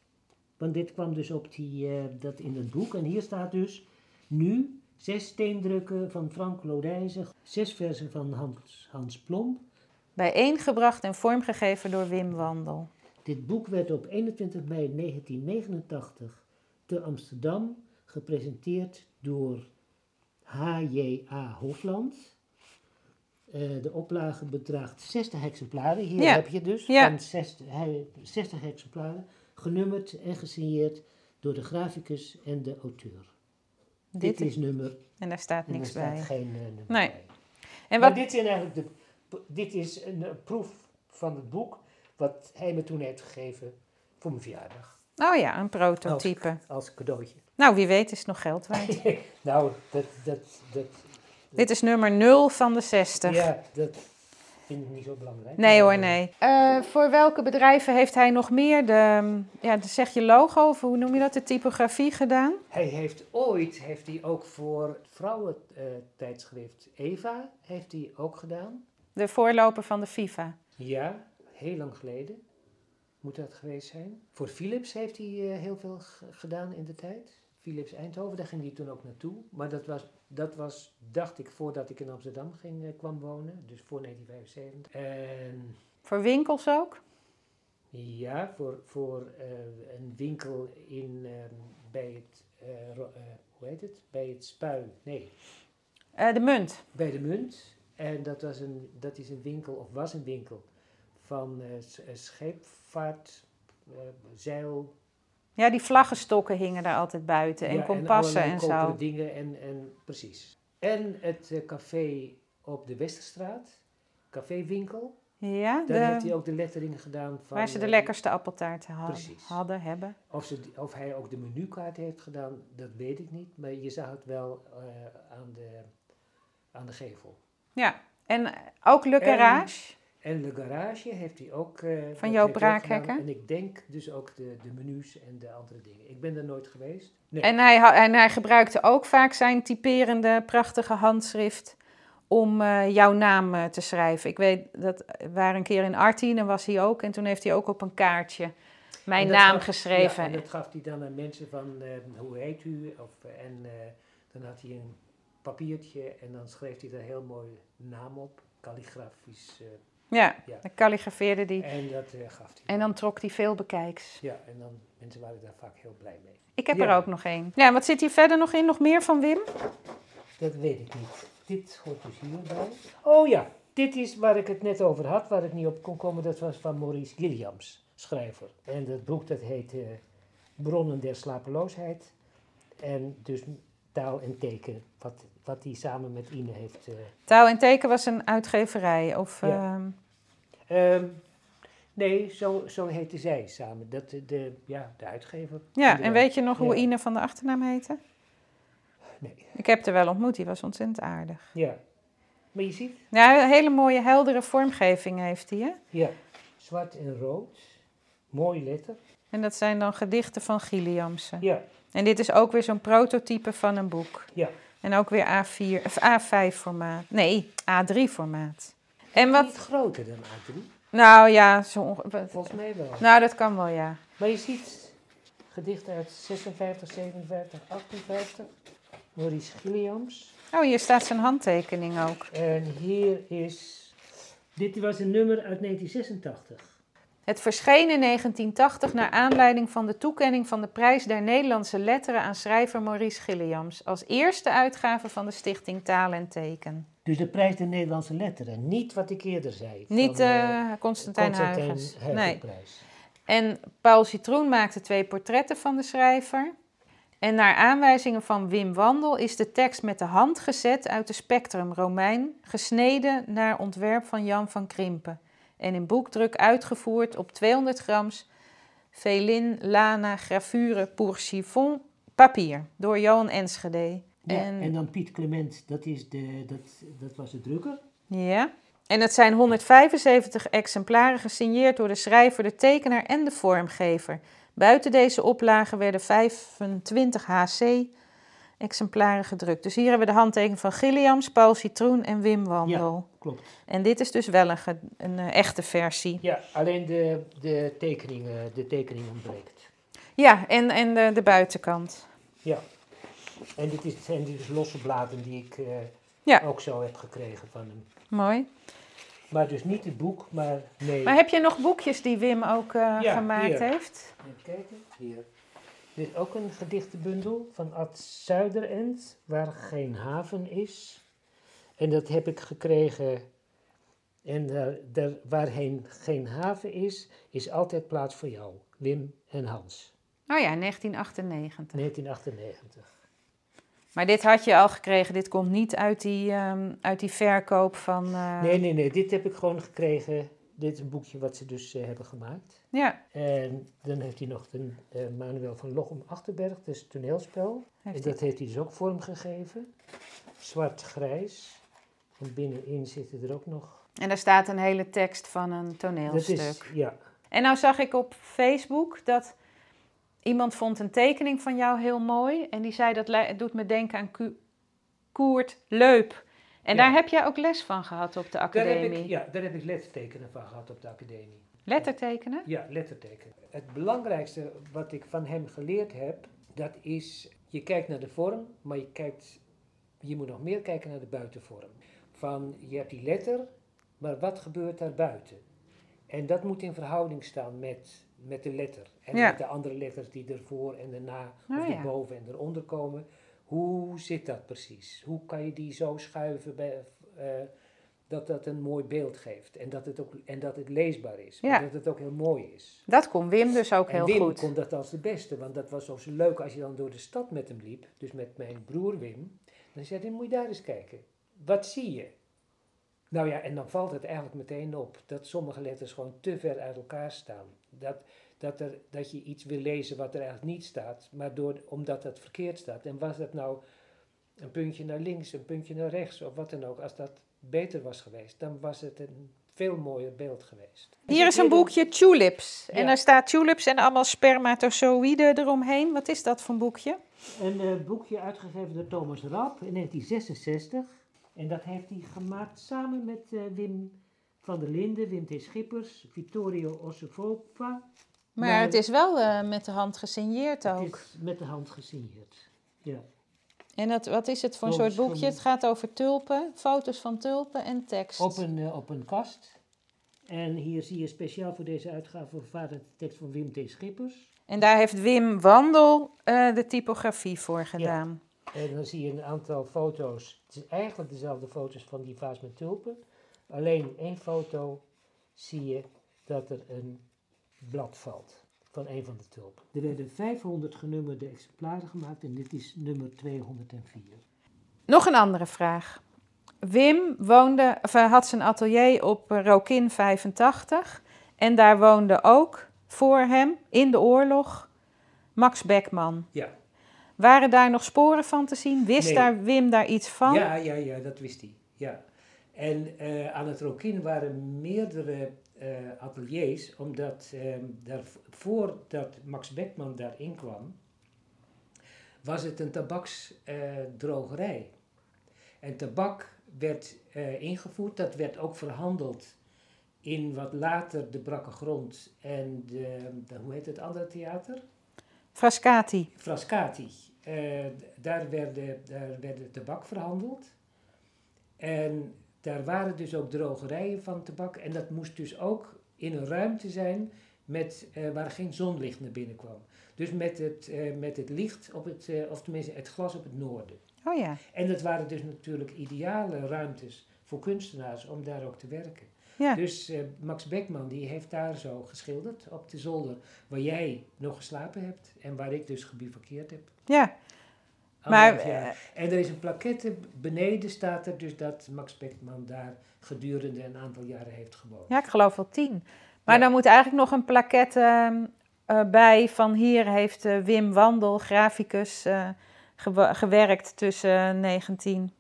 Want dit kwam dus op die, eh, dat in het boek. En hier staat dus nu zes steendrukken van Frank Lodijzen. Zes versen van Hans, Hans Plom. Bijeengebracht en vormgegeven door Wim Wandel. Dit boek werd op 21 mei 1989 te Amsterdam gepresenteerd door H.J.A. Hofland. Eh, de oplage bedraagt 60 exemplaren. Hier Ja. heb je dus Ja. van 60, hij- 60 exemplaren. Genummerd en gesigneerd door de graficus en de auteur. Dit, Dit is nummer. En daar staat En er niks staat bij. geen eh, nummer Nee. bij. En Maar wat, dit, zijn eigenlijk de, dit is een, eh, proef van het boek wat hij me toen heeft gegeven voor mijn verjaardag. oh ja, een prototype. Als cadeautje. Nou, wie weet is het nog geld waard. nou, dat, dat, dat, Dit is nummer 0 van de 60. ja, dat vind ik niet zo belangrijk. Nee hoor, eh, nee. Eh, voor welke bedrijven heeft hij nog meer de, ja, de- zeg je logo, of hoe noem je dat, de typografie gedaan? Hij heeft ooit, heeft hij ook voor het vrouwentijdschrift Eva, heeft hij ook gedaan. De voorloper van de FIFA. Ja, heel lang geleden moet dat geweest zijn. Voor Philips heeft hij eh, heel veel gedaan in de tijd. Philips Eindhoven, daar ging hij toen ook naartoe. Maar dat was, dat was dacht ik, voordat ik in Amsterdam ging, eh, kwam wonen. Dus voor 1975. En Voor winkels ook? ja, voor, voor eh, een winkel in, ehm, bij het, eh, eh, hoe heet het? Bij het Spui. Nee, Eh, de munt. bij de Munt. En dat, was een, dat is een winkel, of was een winkel, van eh, eh, scheepvaart, eh, zeil. Ja, die vlaggenstokken hingen daar altijd buiten. En ja, kompassen en, koperen zo. dingen en, en precies. En het eh, café op de Westerstraat, caféwinkel. Ja, Daar heeft hij ook de letteringen gedaan van... waar ze de eh, lekkerste appeltaarten ha- Precies. hadden, hebben. Of, ze, of hij ook de menukaart heeft gedaan, dat weet ik niet. Maar je zag het wel eh, aan, de, aan de gevel. Ja, en ook Le En-. En de garage heeft hij ook. heeft hij ook Braakhekken? En ik denk dus ook de, de menus en de andere dingen. Ik ben er nooit geweest. Nee. En hij, en hij gebruikte ook vaak zijn typerende, prachtige handschrift om eh, jouw naam eh, te schrijven. Ik weet, dat we waren een keer in Artien en was hij ook. En toen heeft hij ook op een kaartje mijn naam gaf- geschreven. Ja, en dat gaf hij dan aan mensen van hoe heet u? Of, en dan had hij een papiertje en dan schreef hij er heel mooi naam op, kalligrafisch. Ja, Ja. dan kalligrafeerde die. En dat eh, gaf hij. En dan trok hij veel bekijks. Ja, en dan mensen waren daar vaak heel blij mee. Ik heb Ja. er ook nog één. Ja, wat zit hier verder nog in? Nog meer van Wim? Dat weet ik niet. Dit hoort dus hierbij. Oh ja, dit is waar ik het net over had, waar ik niet op kon komen. Dat was van Maurice Gilliams, schrijver. En dat boek dat heet eh, Bronnen der slapeloosheid. En dus taal en teken, wat, wat hij samen met Ine heeft... eh, Taal en Teken was een uitgeverij. Of, Ja. ehm, ehm, nee, zo, zo heette zij samen. Dat, de, de, ja, de uitgever. ja, en weet je nog hoe Ja. Ine van de achternaam heette? Nee, Ik heb er wel ontmoet, die was ontzettend aardig. ja. Maar je ziet, Ja, een hele mooie, heldere vormgeving heeft hij, hè? ja, zwart en rood. Mooi letter. En dat zijn dan gedichten van Gilliamsen. Ja, En dit is ook weer zo'n prototype van een boek. ja. En ook weer A4, of A5 formaat. Nee, A3 formaat. En Wat wat, groter dan A3? nou ja, zo onge- Volgens mij wel. nou dat kan wel, ja. Maar je ziet gedichten uit 56, 57, 58. Maurice Gilliams. Oh, hier staat zijn handtekening ook. En hier is... Dit was een nummer uit 1986. Het verscheen in 1980 naar aanleiding van de toekenning van de prijs der Nederlandse letteren aan schrijver Maurice Gilliams. Als eerste uitgave van de stichting Taal en Teken. Dus de prijs der Nederlandse letteren. Niet wat ik eerder zei. Niet van, eh eh, Constantijn Huygens. Nee. En Paul Citroen maakte twee portretten van de schrijver. En naar aanwijzingen van Wim Wandel is de tekst met de hand gezet uit de Spectrum Romein, gesneden naar ontwerp van Jan van Krimpen. En in boekdruk uitgevoerd op 200 grams velin, lana, gravure pour chiffon papier door Johan Enschede. Ja, en, en dan Piet Clement, dat, is de, dat, dat was de drukker. ja. En het zijn 175 exemplaren gesigneerd door de schrijver, de tekenaar en de vormgever. Buiten deze oplage werden 25 HC-exemplaren gedrukt. Dus hier hebben we de handtekening van Gilliams, Paul Citroen en Wim Wandel. Klopt. En dit is dus wel een, een eh, echte versie. Ja, alleen de, de, tekening, eh, de tekening ontbreekt. Ja, en, en de, de buitenkant. Ja. En dit is, zijn dus losse bladen die ik eh, Ja. ook zo heb gekregen van hem. Mooi. Maar dus niet het boek, maar nee. Maar heb je nog boekjes die Wim ook eh, Ja, gemaakt hier. heeft? Even kijken, hier. Dit is ook een gedichtenbundel van Ad Zuiderend, waar geen haven is. En dat heb ik gekregen. En daar, daar, waarheen geen haven is, is altijd plaats voor jou. Wim en Hans, Oh ja, 1998. 1998. Maar dit had je al gekregen. Dit komt niet uit die, ehm, uit die verkoop van... eh, Nee, nee, nee, dit heb ik gewoon gekregen. Dit is een boekje wat ze dus eh, hebben gemaakt. Ja, En dan heeft hij nog de eh, Manuel van Lochem Achterberg, dat is het toneelspel. heeft En dat heeft hij dus ook vormgegeven. Zwart-grijs. En binnenin zitten er ook nog. En daar staat een hele tekst van een Dat toneelstuk. is, ja, En nou zag ik op Facebook dat iemand vond een tekening van jou heel mooi. En die zei dat het doet me denken aan Ku- Koert Leup. En Ja. daar heb jij ook les van gehad op de daar academie. heb, ik, ja, daar heb ik lettertekenen van gehad op de academie. Lettertekenen? Ja, lettertekenen. Het belangrijkste wat ik van hem geleerd heb, dat is, je kijkt naar de vorm, maar je, kijkt, je moet nog meer kijken naar de buitenvorm. Van, je hebt die letter, maar wat gebeurt daar buiten? En dat moet in verhouding staan met, met de letter. En Ja. met de andere letters die ervoor en erna, Oh of ja. erboven en eronder komen. Hoe zit dat precies? Hoe kan je die zo schuiven bij, eh, dat dat een mooi beeld geeft? En dat het, ook, en dat het leesbaar is, Ja. maar dat het ook heel mooi is. Dat kon Wim dus ook En heel Wim goed. kon dat als de beste, want dat was ook zo leuk als je dan door de stad met hem liep, dus met mijn broer Wim. Dan zei hij, moet je daar eens kijken. Wat zie je? Nou ja, en dan valt het eigenlijk meteen op dat sommige letters gewoon te ver uit elkaar staan. Dat, dat, er, dat je iets wil lezen wat er eigenlijk niet staat, maar door, omdat het verkeerd staat. En was dat nou een puntje naar links, een puntje naar rechts of wat dan ook, als dat beter was geweest, dan was het een veel mooier beeld geweest. Hier is een boekje Tulips. En Ja. daar staat tulips en allemaal spermatozoïden eromheen. Wat is dat voor een boekje? Een eh, boekje uitgegeven door Thomas Rapp in 1966. En dat heeft hij gemaakt samen met eh, Wim van der Linden, Wim T. Schippers, Vittorio Ossefova. Maar, Maar- het is wel eh, met de hand gesigneerd ook. Het is met de hand gesigneerd. Ja. En dat, wat is het voor een soort boekje? Het gaat over tulpen, foto's van tulpen en tekst. Op, een, eh, op een kast. En hier zie je speciaal voor deze uitgave vervaardigd de tekst van Wim T. Schippers. En daar heeft Wim Wandel eh, de typografie voor gedaan. En dan zie je een aantal foto's. Het is eigenlijk dezelfde foto's van die vaas met tulpen. Alleen één foto zie je dat er een blad valt van een van de tulpen. Er werden 500 genummerde exemplaren gemaakt en dit is nummer 204. Nog een andere vraag. Wim woonde, of, hij had zijn atelier op eh, Rokin 85. En daar woonde ook voor hem in de oorlog Max Beckman. Ja. Waren daar nog sporen van te zien? Wist Nee. daar Wim daar iets van? Ja, ja, ja, dat wist hij. Ja. En eh, aan het Rokin waren meerdere eh, ateliers, omdat eh, daar, voordat Max Beckman daarin kwam, was het een tabaksdrogerij. en tabak werd eh, ingevoerd, dat werd ook verhandeld in wat later de Brakke Grond en de, de- hoe heet het andere theater? Frascati. Frascati. Eh, daar, werden, daar werden tabak verhandeld. En daar waren dus ook drogerijen van tabak. En dat moest dus ook in een ruimte zijn met, eh, waar geen zonlicht naar binnen kwam. Dus met het, eh, met het licht op het, eh, of tenminste het glas op het noorden. Oh ja. En dat waren dus natuurlijk ideale ruimtes voor kunstenaars om daar ook te werken. Ja. Dus Max Beckman die heeft daar zo geschilderd op de zolder waar jij nog geslapen hebt en waar ik dus gebivakkeerd heb. Ja. Maar, Anderhalf jaar. en er is een plaquette beneden staat er dus dat Max Beckman daar gedurende een aantal jaren heeft gewoond. Ja, ik geloof wel tien. Maar Ja. dan moet eigenlijk nog een plaquette ehm, eh, bij van hier heeft eh, Wim Wandel, graficus, eh, gewerkt tussen 19...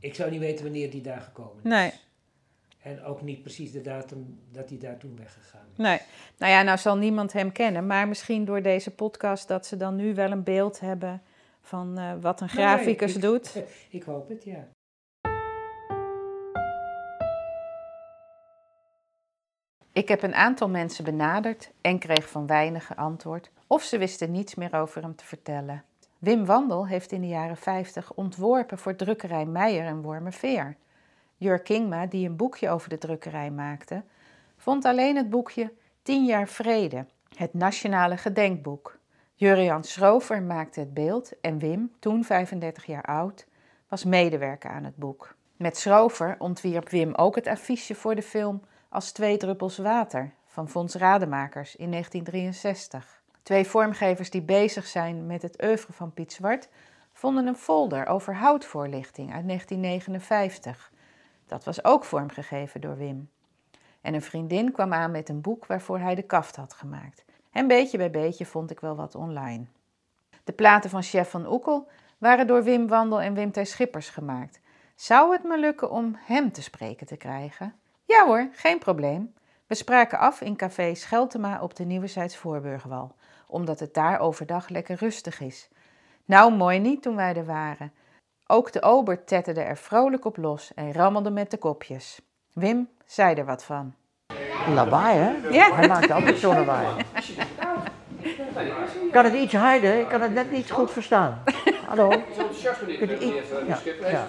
Ik zou niet weten wanneer die daar gekomen is. Nee. En ook niet precies de datum dat hij daar toen weggegaan is. Nee. Nou ja, nou zal niemand hem kennen, maar misschien door deze podcast dat ze dan nu wel een beeld hebben van eh, wat een Nee, graficus ik- doet. Ik hoop het, ja. Ik heb een aantal mensen benaderd en kreeg van weinigen antwoord of ze wisten niets meer over hem te vertellen. Wim Wandel heeft in de jaren 50 ontworpen voor drukkerij Meijer en Wormerveer. Jur Kingma, die een boekje over de drukkerij maakte, vond alleen het boekje 10 jaar vrede, het nationale gedenkboek. Jurian Schrover maakte het beeld en Wim, toen 35 jaar oud, was medewerker aan het boek. Met Schrover ontwierp Wim ook het affiche voor de film Als twee druppels water van Fons Rademakers in 1963. Twee vormgevers die bezig zijn met het oeuvre van Piet Zwart vonden een folder over houtvoorlichting uit 1959. Dat was ook vormgegeven door Wim. En een vriendin kwam aan met een boek waarvoor hij de kaft had gemaakt. En beetje bij beetje vond ik wel wat online. De platen van Chef van Oekel waren door Wim Wandel en Wim T. Schippers gemaakt. Zou het me lukken om hem te spreken te krijgen? Ja hoor, geen probleem. We spraken af in café Scheltema op de Nieuwezijds Voorburgwal, omdat het daar overdag lekker rustig is. Nou, mooi niet toen wij er waren. Ook de ober tetterde er vrolijk op los en rammelde met de kopjes. Wim zei er wat van. Lawaai, hè? Ja. Hij maakt altijd zo'n lawaai. Ik kan het iets harder, ik kan het net niet goed verstaan. Hallo? Kunt u iets... Ja, ja.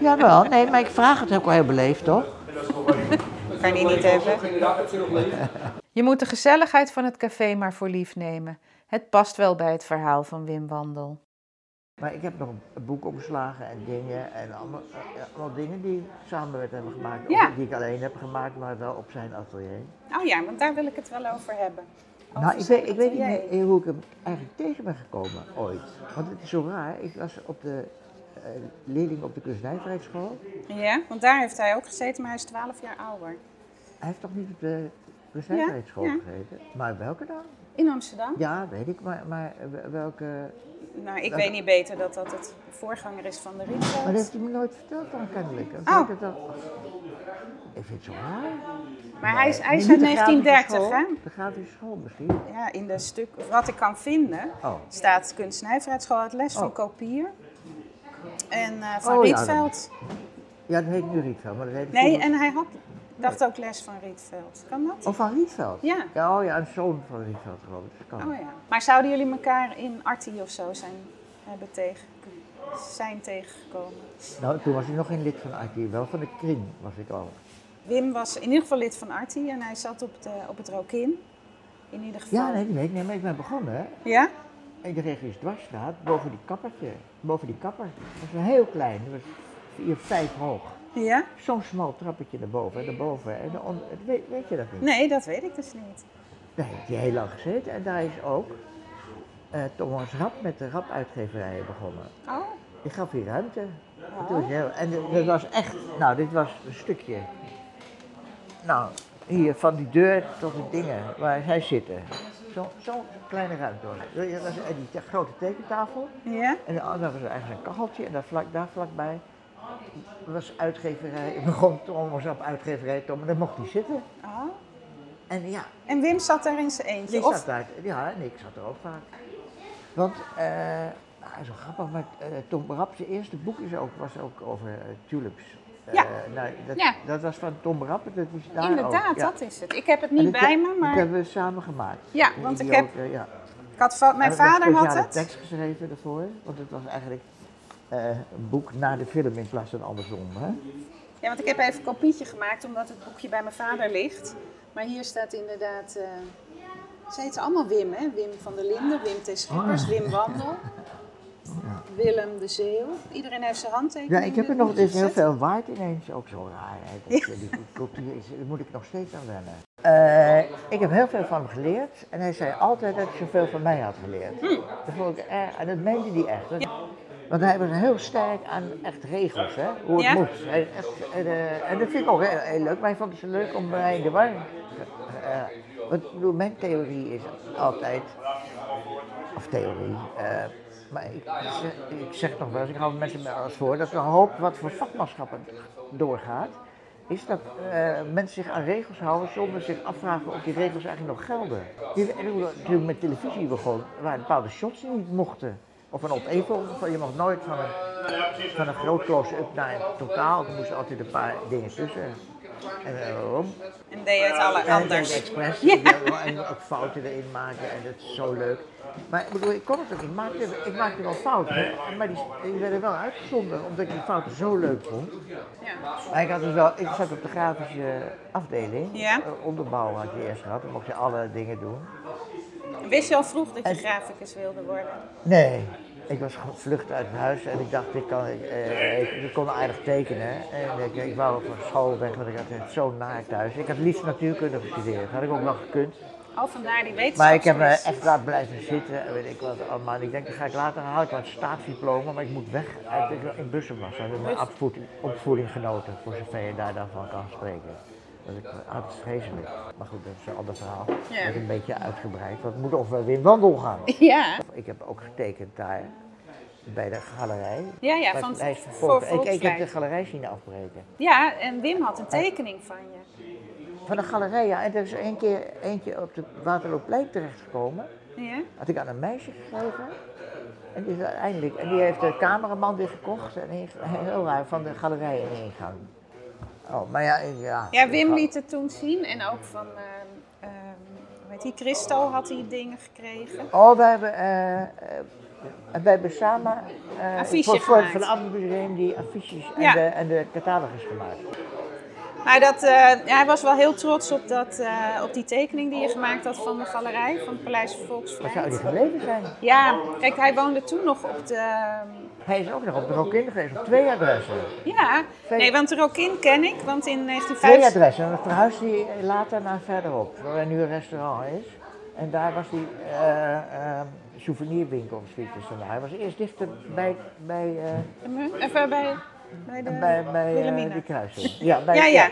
Jawel, nee, maar ik vraag het ook wel heel beleefd, toch? Kan je niet hebben? Je moet de gezelligheid van het café maar voor lief nemen. Het past wel bij het verhaal van Wim Wandel. Maar ik heb nog een boek en dingen en allemaal, eh, allemaal dingen die ik samen met hem gemaakt. Ja. Of die ik alleen heb gemaakt, maar wel op zijn atelier. Oh ja, want daar wil ik het wel over hebben. Nou, ik weet, ik weet niet meer hoe ik hem eigenlijk tegen ben gekomen ooit. Want het is zo raar. Ik was op de eh, leerling op de kunstnijverheidsschool. Ja, want daar heeft hij ook gezeten, maar hij is 12 jaar ouder. Hij heeft toch niet op de kunstnijverheidsschool Ja, ja. gezeten? Maar welke dan? In Amsterdam? Ja, weet ik, maar, maar welke... Nou, ik Welke- weet niet beter dat dat het voorganger is van de Maar dat Rietveld. heeft hij me nooit verteld dan kennelijk. Oh. ik vind het zo raar. Maar hij is, hij is uit de grafische 1930, school. hè? De grafische school misschien. Ja, in de stuk, wat ik kan vinden, Oh. staat kunstnijverheidsschool uit les van Oh. Kopier. En eh, van Oh, ja, Rietveld. Ja, dat heet nu Rietveld, maar dat heet Nee, en hij had, dacht ook les van Rietveld. Kan dat? Oh, van Rietveld? Ja. ja. Oh ja, een zoon van Rietveld geloof ik. Kan. Oh ja. Maar zouden jullie elkaar in Artie of zo zijn hebben tegen? zijn tegengekomen? Nou, toen was ik nog geen lid van IT, wel van de kring was ik al. Wim was in ieder geval lid van Arti en hij zat op, de, op het Rokin. In ieder geval. Ja, nee, nee, nee, maar ik ben begonnen hè. Ja? in de Regis Dwarsstraat, boven die kappertje, boven die kapper. Dat was heel klein, dat was vier, vijf hoog. Ja? Zo'n smal trappetje naar boven, en naar boven. En on, weet, weet je dat niet? Nee, dat weet ik dus niet. Daar heeft hij heel lang gezeten en daar is ook uh, Thomas Rap met de Rap-uitgeverijen begonnen. Oh. Die gaf hier ruimte. Oh. Heel, en dat was echt, nou dit was een stukje, nou hier van die deur tot de dingen waar zij zitten. Zo'n zo kleine ruimte was die grote tekentafel. Ja? En daar was eigenlijk een kacheltje en daar, vlak, daar vlakbij was uitgeverij. Ik begon Thomas op uitgeverij Tom, daar mocht hij zitten. Oh. En ja. En Wim zat daar in zijn eentje? Die of? zat daar, ja, en ik zat er ook vaak. Want, eh, nou, zo grappig, maar uh, Tom Rapp, zijn eerste boek is ook, was ook over uh, tulips. Ja. nou, dat, ja. dat was van Tom Rapp, dat is daar Inderdaad, ook. Ja. dat is het. Ik heb het niet bij me, maar... Dat hebben we samen gemaakt. Ja, want ik heb... ja. Ik had mijn en vader had een het. tekst geschreven daarvoor, want het was eigenlijk een boek na de film in plaats van andersom. Hè? Ja, want ik heb even een kopietje gemaakt omdat het boekje bij mijn vader ligt. Maar hier staat inderdaad. Uh, ze heten allemaal Wim, hè? Wim van der Linden, Wim T. Schippers, Oh. Wim Wandel, Ja. Willem de Zeeuw. Iedereen heeft zijn handtekening. Ja, ik heb er nog, is heel veel waard ineens, ook zo raar. Hè? Dat, Die cultuur is, daar moet ik nog steeds aan wennen. Uh, ik heb heel veel van hem geleerd en hij zei altijd dat hij zoveel van mij had geleerd. Hm. Dat vond ik erg, en dat meende hij echt. Want hij was heel sterk aan echt regels, hè? hoe het Ja. moet. Hij, echt, en, en dat vind ik ook heel, heel leuk, maar hij vond het zo leuk om mij in de war. Uh, want ik bedoel, mijn theorie is altijd, of theorie, maar ik, ik, ik, zeg nog wel eens, ik hou mensen wel eens voor, dat een hoop wat voor vakmanschappen doorgaat, is dat mensen zich aan regels houden zonder zich afvragen of die regels eigenlijk nog gelden. Toen ik met televisie begon, er waren bepaalde shots niet mochten. Of een opeenvolging, je mocht nooit van een, van een groot close-up naar een totaal, er moesten altijd een paar dingen tussen. En waarom? En deed je het alle en anders. expres. Ja. En ook fouten erin maken en dat is zo leuk. Maar ik bedoel, ik kon het ook. Ik maakte, ik maakte wel fouten, maar die, die werden wel uitgezonden omdat ik die fouten zo leuk vond. Ja. Maar ik, had dus wel, ik zat op de grafische afdeling. Ja. Uh, onderbouw had je eerst gehad, dan mocht je alle dingen doen. Wist je al vroeg dat je graficus wilde worden? Nee, ik was gevlucht uit huis en ik dacht, ik, kan, ik, eh, ik, ik kon aardig tekenen. En ik, ik wou van school weg, want ik had het zo naar thuis. Ik had liefst natuurkunde gestudeerd, had ik ook wel gekund. Oh, vandaar die wetenschap. Maar ik heb me echt laten blijven zitten en weet ik wat allemaal. Ik denk, dan ga ik later haal ik wat staatsdiploma, maar ik moet weg ik in Bussen was. Ik heb mijn opvoeding genoten, voor zover je daar dan van kan spreken. Dus ik had het vreselijk. Maar goed, dat is een ander verhaal. Ja. Dat is een beetje uitgebreid. Want het moet over Wim Wandel gaan. Ja. Ik heb ook getekend daar, bij de galerij. Ja, ja, van het voor ik, ik heb de galerij zien afbreken. Ja, en Wim had een tekening van je. Van de galerij, ja. En er is één keer eentje op de Waterloopplein terechtgekomen. Ja? Had ik aan een meisje gegeven. En die, uiteindelijk, en die heeft de cameraman weer gekocht. En heel raar, van de galerij in ingang. Oh, maar ja, ik- ja. Ja, Wim liet het toen zien en ook van, heet die, Christo had hij dingen gekregen. Oh, wij hebben, eh, eh, wij hebben samen eh, voor, voor, voor de Amsterdam die affiches en, Ja. de, en de catalogus gemaakt. Maar dat, ja, hij was wel heel trots op, dat, eh, op die tekening die je gemaakt had van de galerij, van het Paleis van Waar zou die Volksvrijheid. gebleven zijn? Ja, kijk, hij woonde toen nog op de... Hij is ook nog op de Rokin geweest, op twee adressen. Ja, Twee- nee, want de Rokin ken ik, want in Twee 1950... adressen. En dan verhuisde hij later naar verderop, waar nu een restaurant is. En daar was die eh, eh, souvenirwinkel of zoiets. Hij was eerst dichter bij, bij, Even bij, bij de bij, bij eh, Wilhelmina. die kruising. Ja, bij, Ja, ja.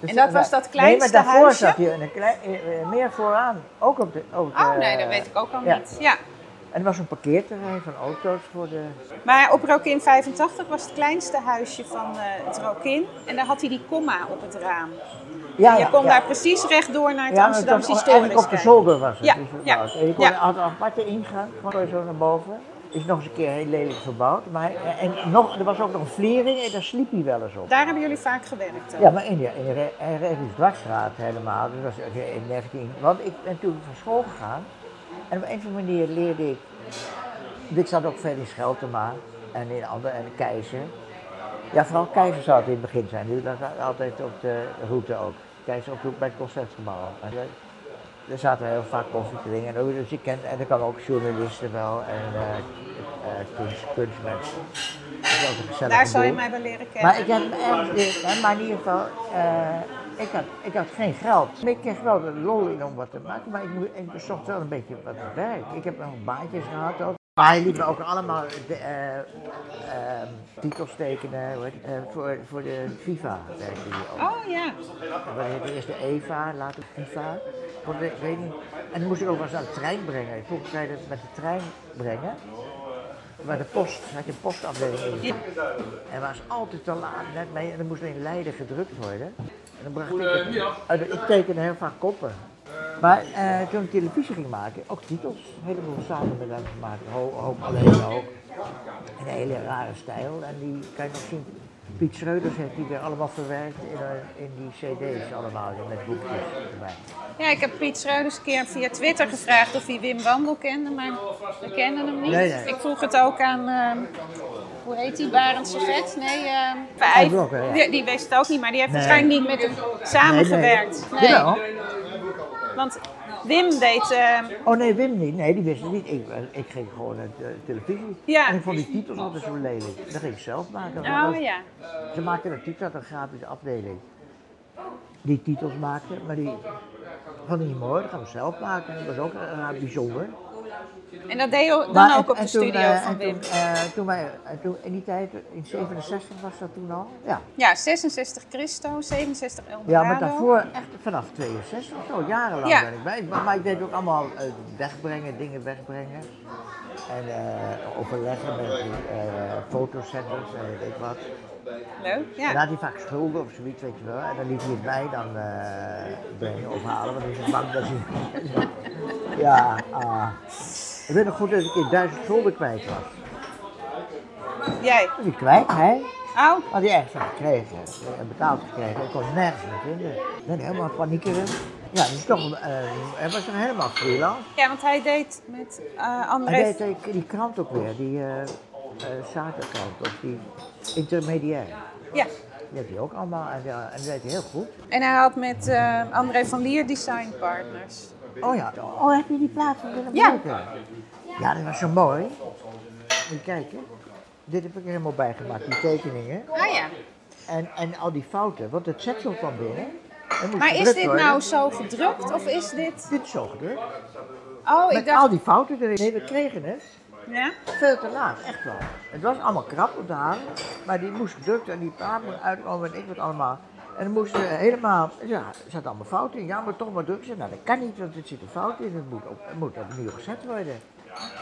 Dus, En dat eh, was dat Nee, kleinste maar daarvoor huisje? zat hij een klein, eh, eh, meer vooraan. Ook op de... Ook, Oh nee, dat weet ik ook al ja. niet. Ja. En er was een parkeerterrein van auto's voor de... Maar op Rokin 85 was het kleinste huisje van het Rokin. En daar had hij die komma op het raam. Ja, je ja, kon ja. daar precies rechtdoor naar het Ja, Amsterdamse Historisch eigenlijk op de zolder was het. Ja, dus het ja, was- En je kon ja. aparte ingang, gewoon zo naar boven. Is nog eens een keer heel lelijk verbouwd. Maar, hij- en nog, er was ook nog een vliering en daar sliep hij wel eens op. Daar hebben jullie vaak gewerkt. ook. Ja, maar in de, in de Re- in de Regis Dwarsstraat helemaal. Dat was in 19... Want ik ben toen van school gegaan. En op een of andere manier leerde ik... Ik zat ook verder in Scheltema. En in andere, en keizer. Ja, vooral keizer zou het in het begin zijn. Die was altijd op de route ook. Keizer op de bij het concertgebouw. Daar zaten heel vaak drinken. En, ook- dus je kent, en dan kan ook journalisten wel en eh, eh, kunst, kunstmensen. Daar zou je mij wel leren kennen. Maar ik heb ergens, maar in ieder geval, eh, ik, had, ik had geen geld. Maar ik kreeg wel de lol in om wat te maken, maar ik, ik bezocht wel een beetje wat werk. Ik heb nog baantjes gehad ook. Maar hij liet me ook allemaal de, eh, ehm, titels tekenen eh, voor, voor de FIFA werkte hij ook. Oh ja. We hadden eerst de EVA, later FIFA. Voor de- Ik weet niet. En dan moest ik ook wel eens aan de trein brengen. Vroeger zei je dat met de trein brengen. Bij de post, had je een postafdeling. Ja. En was altijd te laat net mee en dan moest er in Leiden gedrukt worden. En dan bracht ik het. uit. Ik tekende heel vaak koppen. Maar eh, toen ik televisie ging maken, ook titels, een heleboel samen met hem gemaakt. Ho- Hoop alleen ook. In een hele rare stijl. En die kan je nog zien. Piet Schreuders heeft die weer allemaal verwerkt in, eh, in die cd's allemaal, met boekjes erbij. Ja, ik heb Piet Schreuders een keer via Twitter gevraagd of hij Wim Wandel kende, maar we kennen hem niet. Nee, nee. Ik vroeg het ook aan, ehm, hoe heet die, Barend Servet? Nee, ja. die, die wist het ook niet, maar die heeft Nee. waarschijnlijk niet met hem samengewerkt. Nee. Want Wim deed, ehm, Oh nee, Wim niet. Nee, die wist het niet. Ik, ik ging gewoon naar de televisie. Ja. En ik vond die titels altijd zo lelijk. Dat ging ik zelf maken. Oh was- ja, Ze maakten een titel, had een grafische afdeling. Die titels maakte, maar die ik niet mooi. Dat gaan we zelf maken. Dat was ook eh, bijzonder. En dat deed je dan Maar ook en- op de toen, studio eh, van Wim. Toen, eh, toen, wij, toen, in die tijd, in 67 was dat toen al? Ja. Ja, 66 Christo, 67 Eldorado. Ja, maar daarvoor echt vanaf 62 of zo, jarenlang Ja. ben ik bij. Maar, maar ik deed ook allemaal eh, wegbrengen, dingen wegbrengen. En eh, overleggen met die eh fotocentrums en weet ik wat. Leuk, En dan ja. had hij vaak schulden of zoiets, weet je wel. En dan liet hij het mij dan eh, brengen of halen, want dan is hij bang dat hij... ja, ah. Ik weet nog goed dat ik in duizend schulden kwijt was. Jij. Was hij kwijt, hij? Oh, Had hij ergens van gekregen, en betaald gekregen. Ik kon het nergens meer vinden. Ik ben helemaal paniekeren. Ja, dus toch, eh, hij was toch helemaal freelance. ja, want hij deed met eh André... Hij deed die, die krant ook weer, die eh eh, zakenkrant, of die intermediair. Ja, Die had hij ook allemaal en, en dat deed hij heel goed. en hij had met eh, André van Lier Design Partners. Oh ja, oh heb je die plaat van Willem Ja. Ja, dat was zo mooi. Moet je kijken. Dit heb ik er helemaal bijgemaakt, die tekeningen. Ah ja. En, en al die fouten, want het zetsel kwam binnen. Maar is dit worden. nou zo gedrukt of is dit... Dit is zo gedrukt. Oh, ik Met dacht... al die fouten erin. Nee, we kregen het. Ja? Veel te laat, echt wel. Het was allemaal krap om te halen, maar die moest gedrukt en die plaat moest uitkomen en ik wat allemaal. En dan moesten we helemaal, ja, er zaten allemaal fouten in. Ja, maar toch maar druk zijn. Nou, dat kan niet, want er zit een fout in. Het moet, op, het moet opnieuw gezet worden.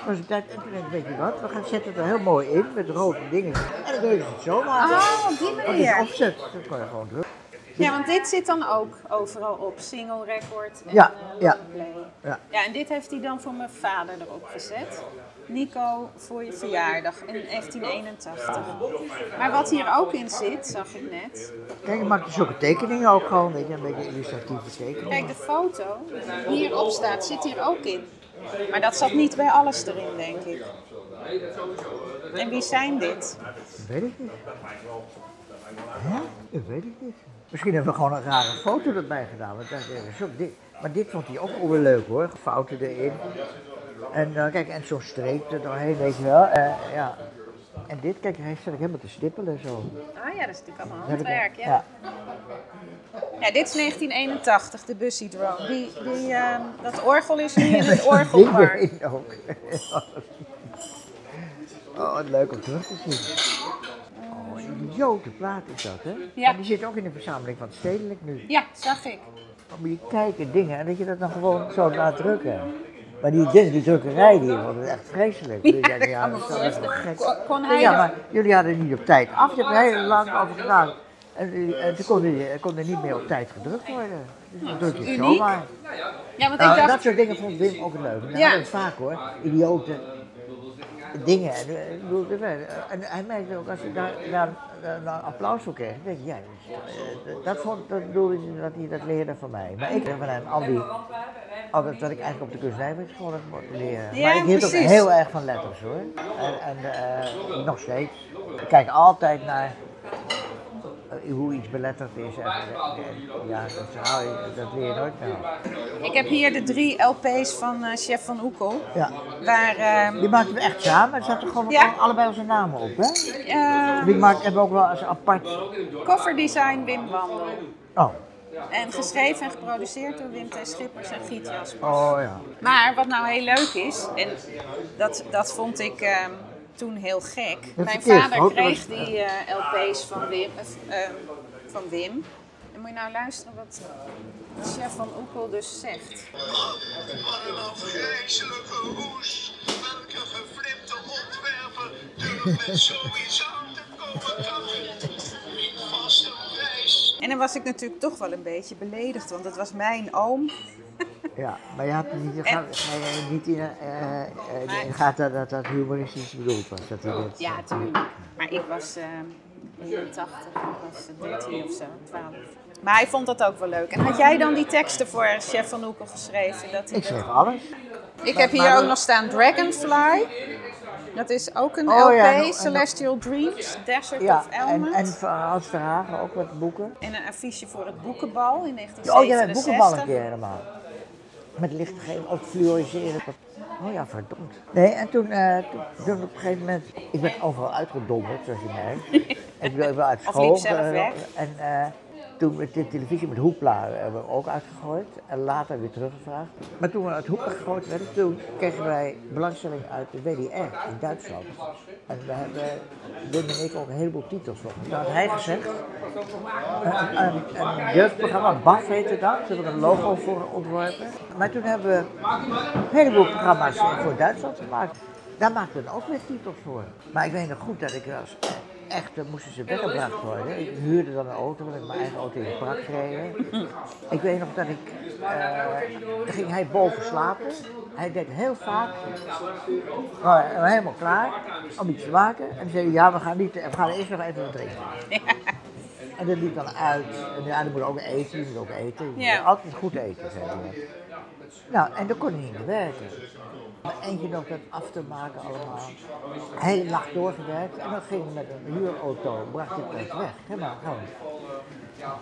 Was een tijd, en toen denk ik, weet je wat, we gaan zetten het er heel mooi in met rode dingen. En dan deden ze het zomaar. Oh, op die het manier. offset, dat kon je gewoon drukken. Ja, want dit zit dan ook overal op. Single record en Ja, eh, ja. play. Ja. Ja, en dit heeft hij dan voor mijn vader erop gezet. Nico, voor je verjaardag in 1981. Maar wat hier ook in zit, zag ik net. Kijk, ik maakte zulke tekeningen ook gewoon, weet je, een beetje illustratieve tekeningen. Kijk, de foto die hierop staat, zit hier ook in. Maar dat zat niet bij alles erin, denk ik. En wie zijn dit? Dat weet ik niet. Hè? Dat weet ik niet. Misschien hebben we gewoon een rare foto erbij gedaan. Want dat is dit, maar dit vond hij ook wel weer leuk hoor. Fouten erin. En eh, kijk, en zo'n streep er doorheen, weet je wel. Eh, ja. En dit, kijk, hij staat helemaal te stippelen zo. Ah ja, dat is natuurlijk allemaal ik- handwerk, ja. Ja, dit is 1981, de Bussy Drone. Die, die, ehm, dat orgel is nu in het orgelpark. Erin ook. oh, wat leuk om terug te zien. Oh, een idiote plaat is dat, hè? Ja. Maar die zit ook in de verzameling van het Stedelijk nu. Ja, zag ik. Moet je kijken, dingen, en dat je dat dan gewoon zo laat drukken. Maar die, die, die drukkerij, die wordt echt vreselijk. Ja, dat dat is echt gek. Kon- hij ja, maar jullie hadden niet op tijd af, je hebt er heel lang over gedaan. En, die- en toen kon die- kon er niet meer op tijd gedrukt worden. Dus dan druk je zomaar. Ja, want Nou, ik dat dacht... soort dingen vond Wim ook leuk. Dat Ja. vaak hoor, idioten. dingen. En, eh, dat werd- en hij merkte ook, als hij daar, daar, daar- daar applaus voor kreeg, denk ik, ja, dus, eh, dat, vond, dat bedoelde hij dat hij dat leerde van mij. Maar ik heb van hem al die, altijd wat ik eigenlijk op de heb moeten leren. Ja, maar ik hield ook heel erg van letters hoor. En, en eh, nog steeds. Ik kijk altijd naar eh, hoe iets beletterd is. En, en- ja, dat, hou je- dat leer je nooit meer. Ik heb hier de drie LP's van eh, Chef van Oekel. Ja. Waar, ehm, Die maakten we echt samen. Er zaten gewoon Ja. allebei onze namen op. Hè? eh, Die maak, hebben we ook wel als apart. coverdesign Wim Wandel. Oh, En geschreven en geproduceerd door Wim T. Schippers en Giet Jaspers. oh ja. Maar wat nou heel leuk is, en dat, dat vond ik ehm, toen heel gek. Dat Mijn vader kreeg die eh, LP's van Wim, ehm, van Wim. En moet je nou luisteren wat chef van Oekel dus zegt. Wat een afgrijzelijke hoes. Welke geflipte ontwerper durft met zoiets aan te komen En dan was ik natuurlijk toch wel een beetje beledigd, want het was mijn oom. Ja, maar je had niet, in, eh, eh, in gaten dat dat humoristisch bedoeld was. Dat Ja, tuurlijk. Maar ik was eh 81, ik was 13 of zo, 12. Maar hij vond dat ook wel leuk. En had jij dan die teksten voor Chef van Oekel geschreven? Dat Ik schreef alles. Ik heb hier ook nog staan Dragonfly. Dat is ook een Oh LP, ja, en- en- Celestial Dreams, Desert Ja, of en, Elmond. en En, Hans Verhagen ook wat boeken. een affiche voor het boekenbal in Oh, jij 1967. hebt boekenbal een keer helemaal. Met lichtgeving, ook fluoriseren. Oh ja, verdomd. Nee, en toen, eh, toen, toen op een gegeven moment, ik ben overal uitgedonderd, zoals je merkt. ik ben wel uit Of school. liep zelf eh, weg. En eh, toen met de televisie met Hoepla hebben we ook uitgegooid. En later weer teruggevraagd. Maar toen we uit Hoepla gegooid werden, toen kregen wij belangstelling uit de WDR in Duitsland. En we hebben, Wim en ik ook een heleboel titels voor. Toen had hij gezegd, een, een, een jeugdprogramma, BAF heette dat. Daar hebben een logo voor ontworpen. Maar toen hebben we een heleboel programma's eh, voor Duitsland gemaakt. Daar maakten we ook weer titels voor. Maar ik weet nog goed dat ik als echt, moesten ze weggebracht worden. Ik huurde dan een auto, want ik mijn eigen auto in de prak gereden. Ik weet nog dat ik, dan ging hij boven slapen. Hij deed heel vaak, nou, waren helemaal klaar om iets te maken. En dan zei hij, ja, we gaan, niet, we gaan eerst nog even wat drinken. En dat liep dan uit. En ja, dan moet ook eten, je moet ook eten. Je moet. Altijd goed eten, zei hij. Nou, en dan kon hij niet meer werken. Eentje nog dat af te maken allemaal. Hele nacht doorgewerkt. En dan ging met een huurauto, bracht hij het weg. Helemaal gewoon.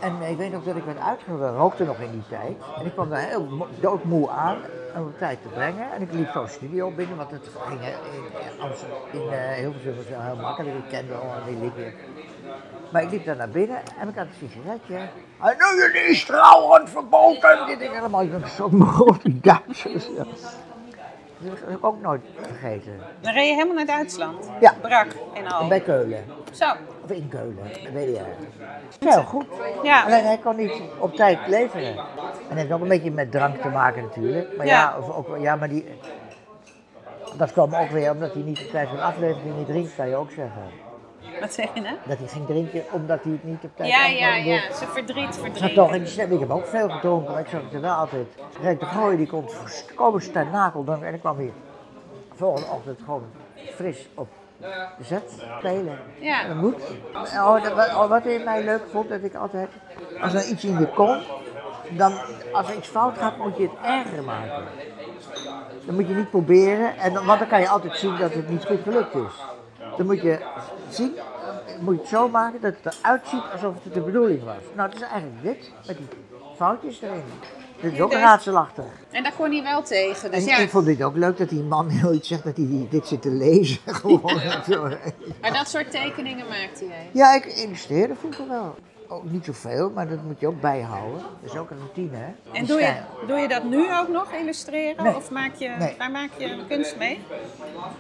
En ik weet nog dat ik werd uitgenodigd, rookte nog in die tijd. En ik kwam daar heel mo- doodmoe aan om de tijd te brengen. En ik liep zo'n studio binnen, want het ging eh, in, Amsterdam, in eh, Hilversum was heel makkelijk. Ik kende al die liedjes. Maar ik liep daar naar binnen en ik had een sigaretje. En nu jullie is trouwens verboden. Dit helemaal. Ik dacht, zo groot, die Duitsers. Dat heb ik ook nooit vergeten. Dan reed je helemaal naar Duitsland. Ja. Brak en al. Bij Keulen. Zo. Of in Keulen, weet je. Heel goed. Ja. Alleen hij kon niet op tijd leveren. En dat heeft ook een beetje met drank te maken natuurlijk. Maar ja, Ja. of ook, ja maar die, dat kwam ook weer omdat hij niet op tijd van aflevering niet drinkt, kan je ook zeggen. Wat zeg je nou? Dat hij ging drinken omdat hij het niet op tijd Ja, ja, ja. Ze verdriet, Ik zat verdriet. toch in die stem. Ik heb ook veel gedronken, maar ik zag het er wel altijd. Rick de Gooi die komt komen stenakel dan en ik kwam hier volgende ochtend gewoon fris op de zet spelen. Ja. Dat moet. Oh, dat, oh, wat in mij leuk vond, dat ik altijd, als er iets in je komt, dan als er iets fout gaat, moet je het erger maken. Dan moet je niet proberen, en dan, want dan kan je altijd zien dat het niet goed gelukt is. Dan moet je zien, moet je het zo maken dat het eruit ziet alsof het de bedoeling was. Nou, het is eigenlijk dit, met die foutjes erin. Dit is ook raadselachtig. En daar kon hij wel tegen. Dus En ja. ik vond dit ook leuk dat die man heel iets zegt dat hij dit zit te lezen. Gewoon. Maar dat soort tekeningen maakte jij. Ja, ik illustreerde vroeger wel. Ook niet zoveel, maar dat moet je ook bijhouden. Dat is ook een routine, hè? En doe je, doe je dat nu ook nog, illustreren? Nee. Of maak je, Nee. waar maak je kunst mee?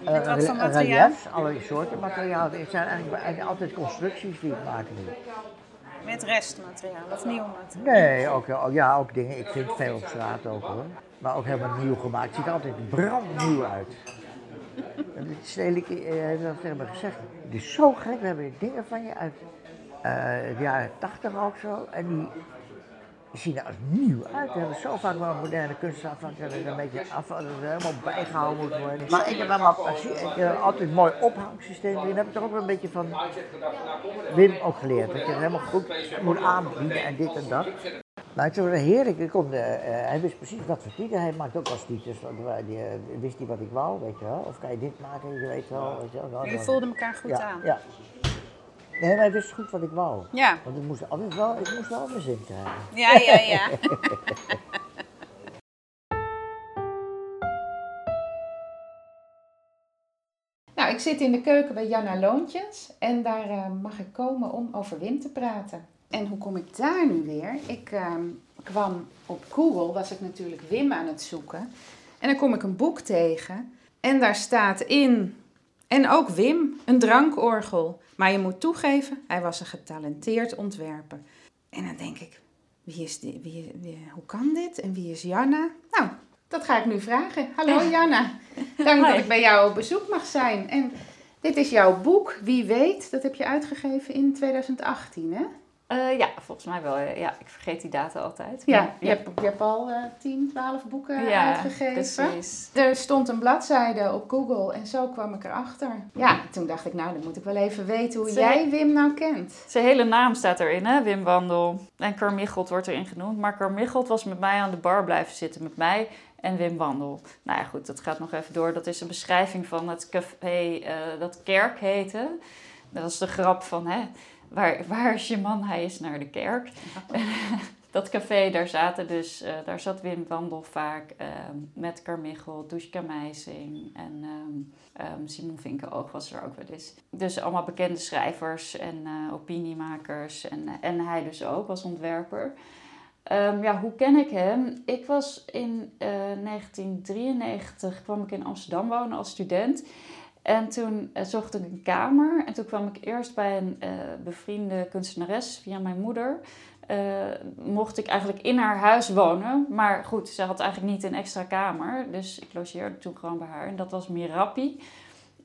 Eh, Met wat voor re- materiaal? reliefs, allerlei soorten materiaal. Het zijn eigenlijk, altijd constructies die ik maak nu. Met restmateriaal of nieuw materiaal? Nee, ook, oh, ja, ook dingen. Ik vind veel op straat ook hoor. Maar ook helemaal nieuw gemaakt. Het ziet er altijd brandnieuw uit. En dit Stedelijk eh, heeft dat tegen me gezegd. Het is zo gek, we hebben dingen van je uit eh, de jaren tachtig ook zo. En die zien er als nieuw uit. We hebben zo vaak wel een moderne kunstafvak dat er een beetje af, dat er helemaal bijgehouden moet worden. Maar ik heb allemaal altijd een mooi ophangsysteem erin. Dat heb ik toch ook wel een beetje van Wim ook geleerd. Dat je het helemaal goed moet aanbieden en dit en dat. Maar het was heerlijk. Ik kon, eh, eh, hij wist precies wat voor tieten. Hij maakte ook want hij- Die, eh, wist niet wat ik wou, weet je wel. Of kan je dit maken, je weet wel. Weet je wel. Nou, Jullie dan- voelden elkaar goed ja, aan. Ja. Nee, maar hij wist goed wat ik wou. Ja, Want ik moest altijd wel, ik moest wel mijn zin krijgen. ja, ja. ja. Nou, ik zit in de keuken bij Janna Loontjes en daar eh, mag ik komen om over Wim te praten. En hoe kom ik daar nu weer? Ik ehm, kwam op Google, was ik natuurlijk Wim aan het zoeken. En dan kom ik een boek tegen en daar staat in, en ook Wim, een drankorgel. Maar je moet toegeven, hij was een getalenteerd ontwerper. En dan denk ik, wie is die, wie, wie- hoe kan dit en wie is Janna? Nou, dat ga ik nu vragen. Hallo Janna, dank dat ik bij jou op bezoek mag zijn. En dit is jouw boek, Wie weet, dat heb je uitgegeven in 2018 hè? Eh, ja, volgens mij wel. eh, Ja, ik vergeet die data altijd. Ja, je hebt, je hebt al eh 10, 12 boeken ja, uitgegeven. precies. Er stond een bladzijde op Google en zo kwam ik erachter. Ja, toen dacht ik, nou dan moet ik wel even weten hoe jij Wim nou kent. Zijn hele naam staat erin, hè? Wim Wandel. En Carmichelt wordt erin genoemd. Maar Carmichelt was met mij aan de bar blijven zitten. Met mij en Wim Wandel. Nou ja, goed, dat gaat nog even door. Dat is een beschrijving van het café eh, dat Kerk heette. Dat was de grap van, hè? Waar, waar is je man? Hij is naar de kerk. dat café, daar zaten dus, eh, daar zat Wim Wandel vaak eh, met Carmichel, Dushka Meising en ehm, ehm, Simon Vinkenoog was er ook wel eens. Dus allemaal bekende schrijvers en eh, opiniemakers en, en hij dus ook als ontwerper. Ja, hoe ken ik hem? Ik was in eh, 1993, kwam ik in Amsterdam wonen als student. En toen eh, zocht ik een kamer. En toen kwam ik eerst bij een eh, bevriende kunstenares via mijn moeder. Eh, mocht ik eigenlijk in haar huis wonen. Maar goed, ze had eigenlijk niet een extra kamer. Dus ik logeerde toen gewoon bij haar. En dat was Mirapi.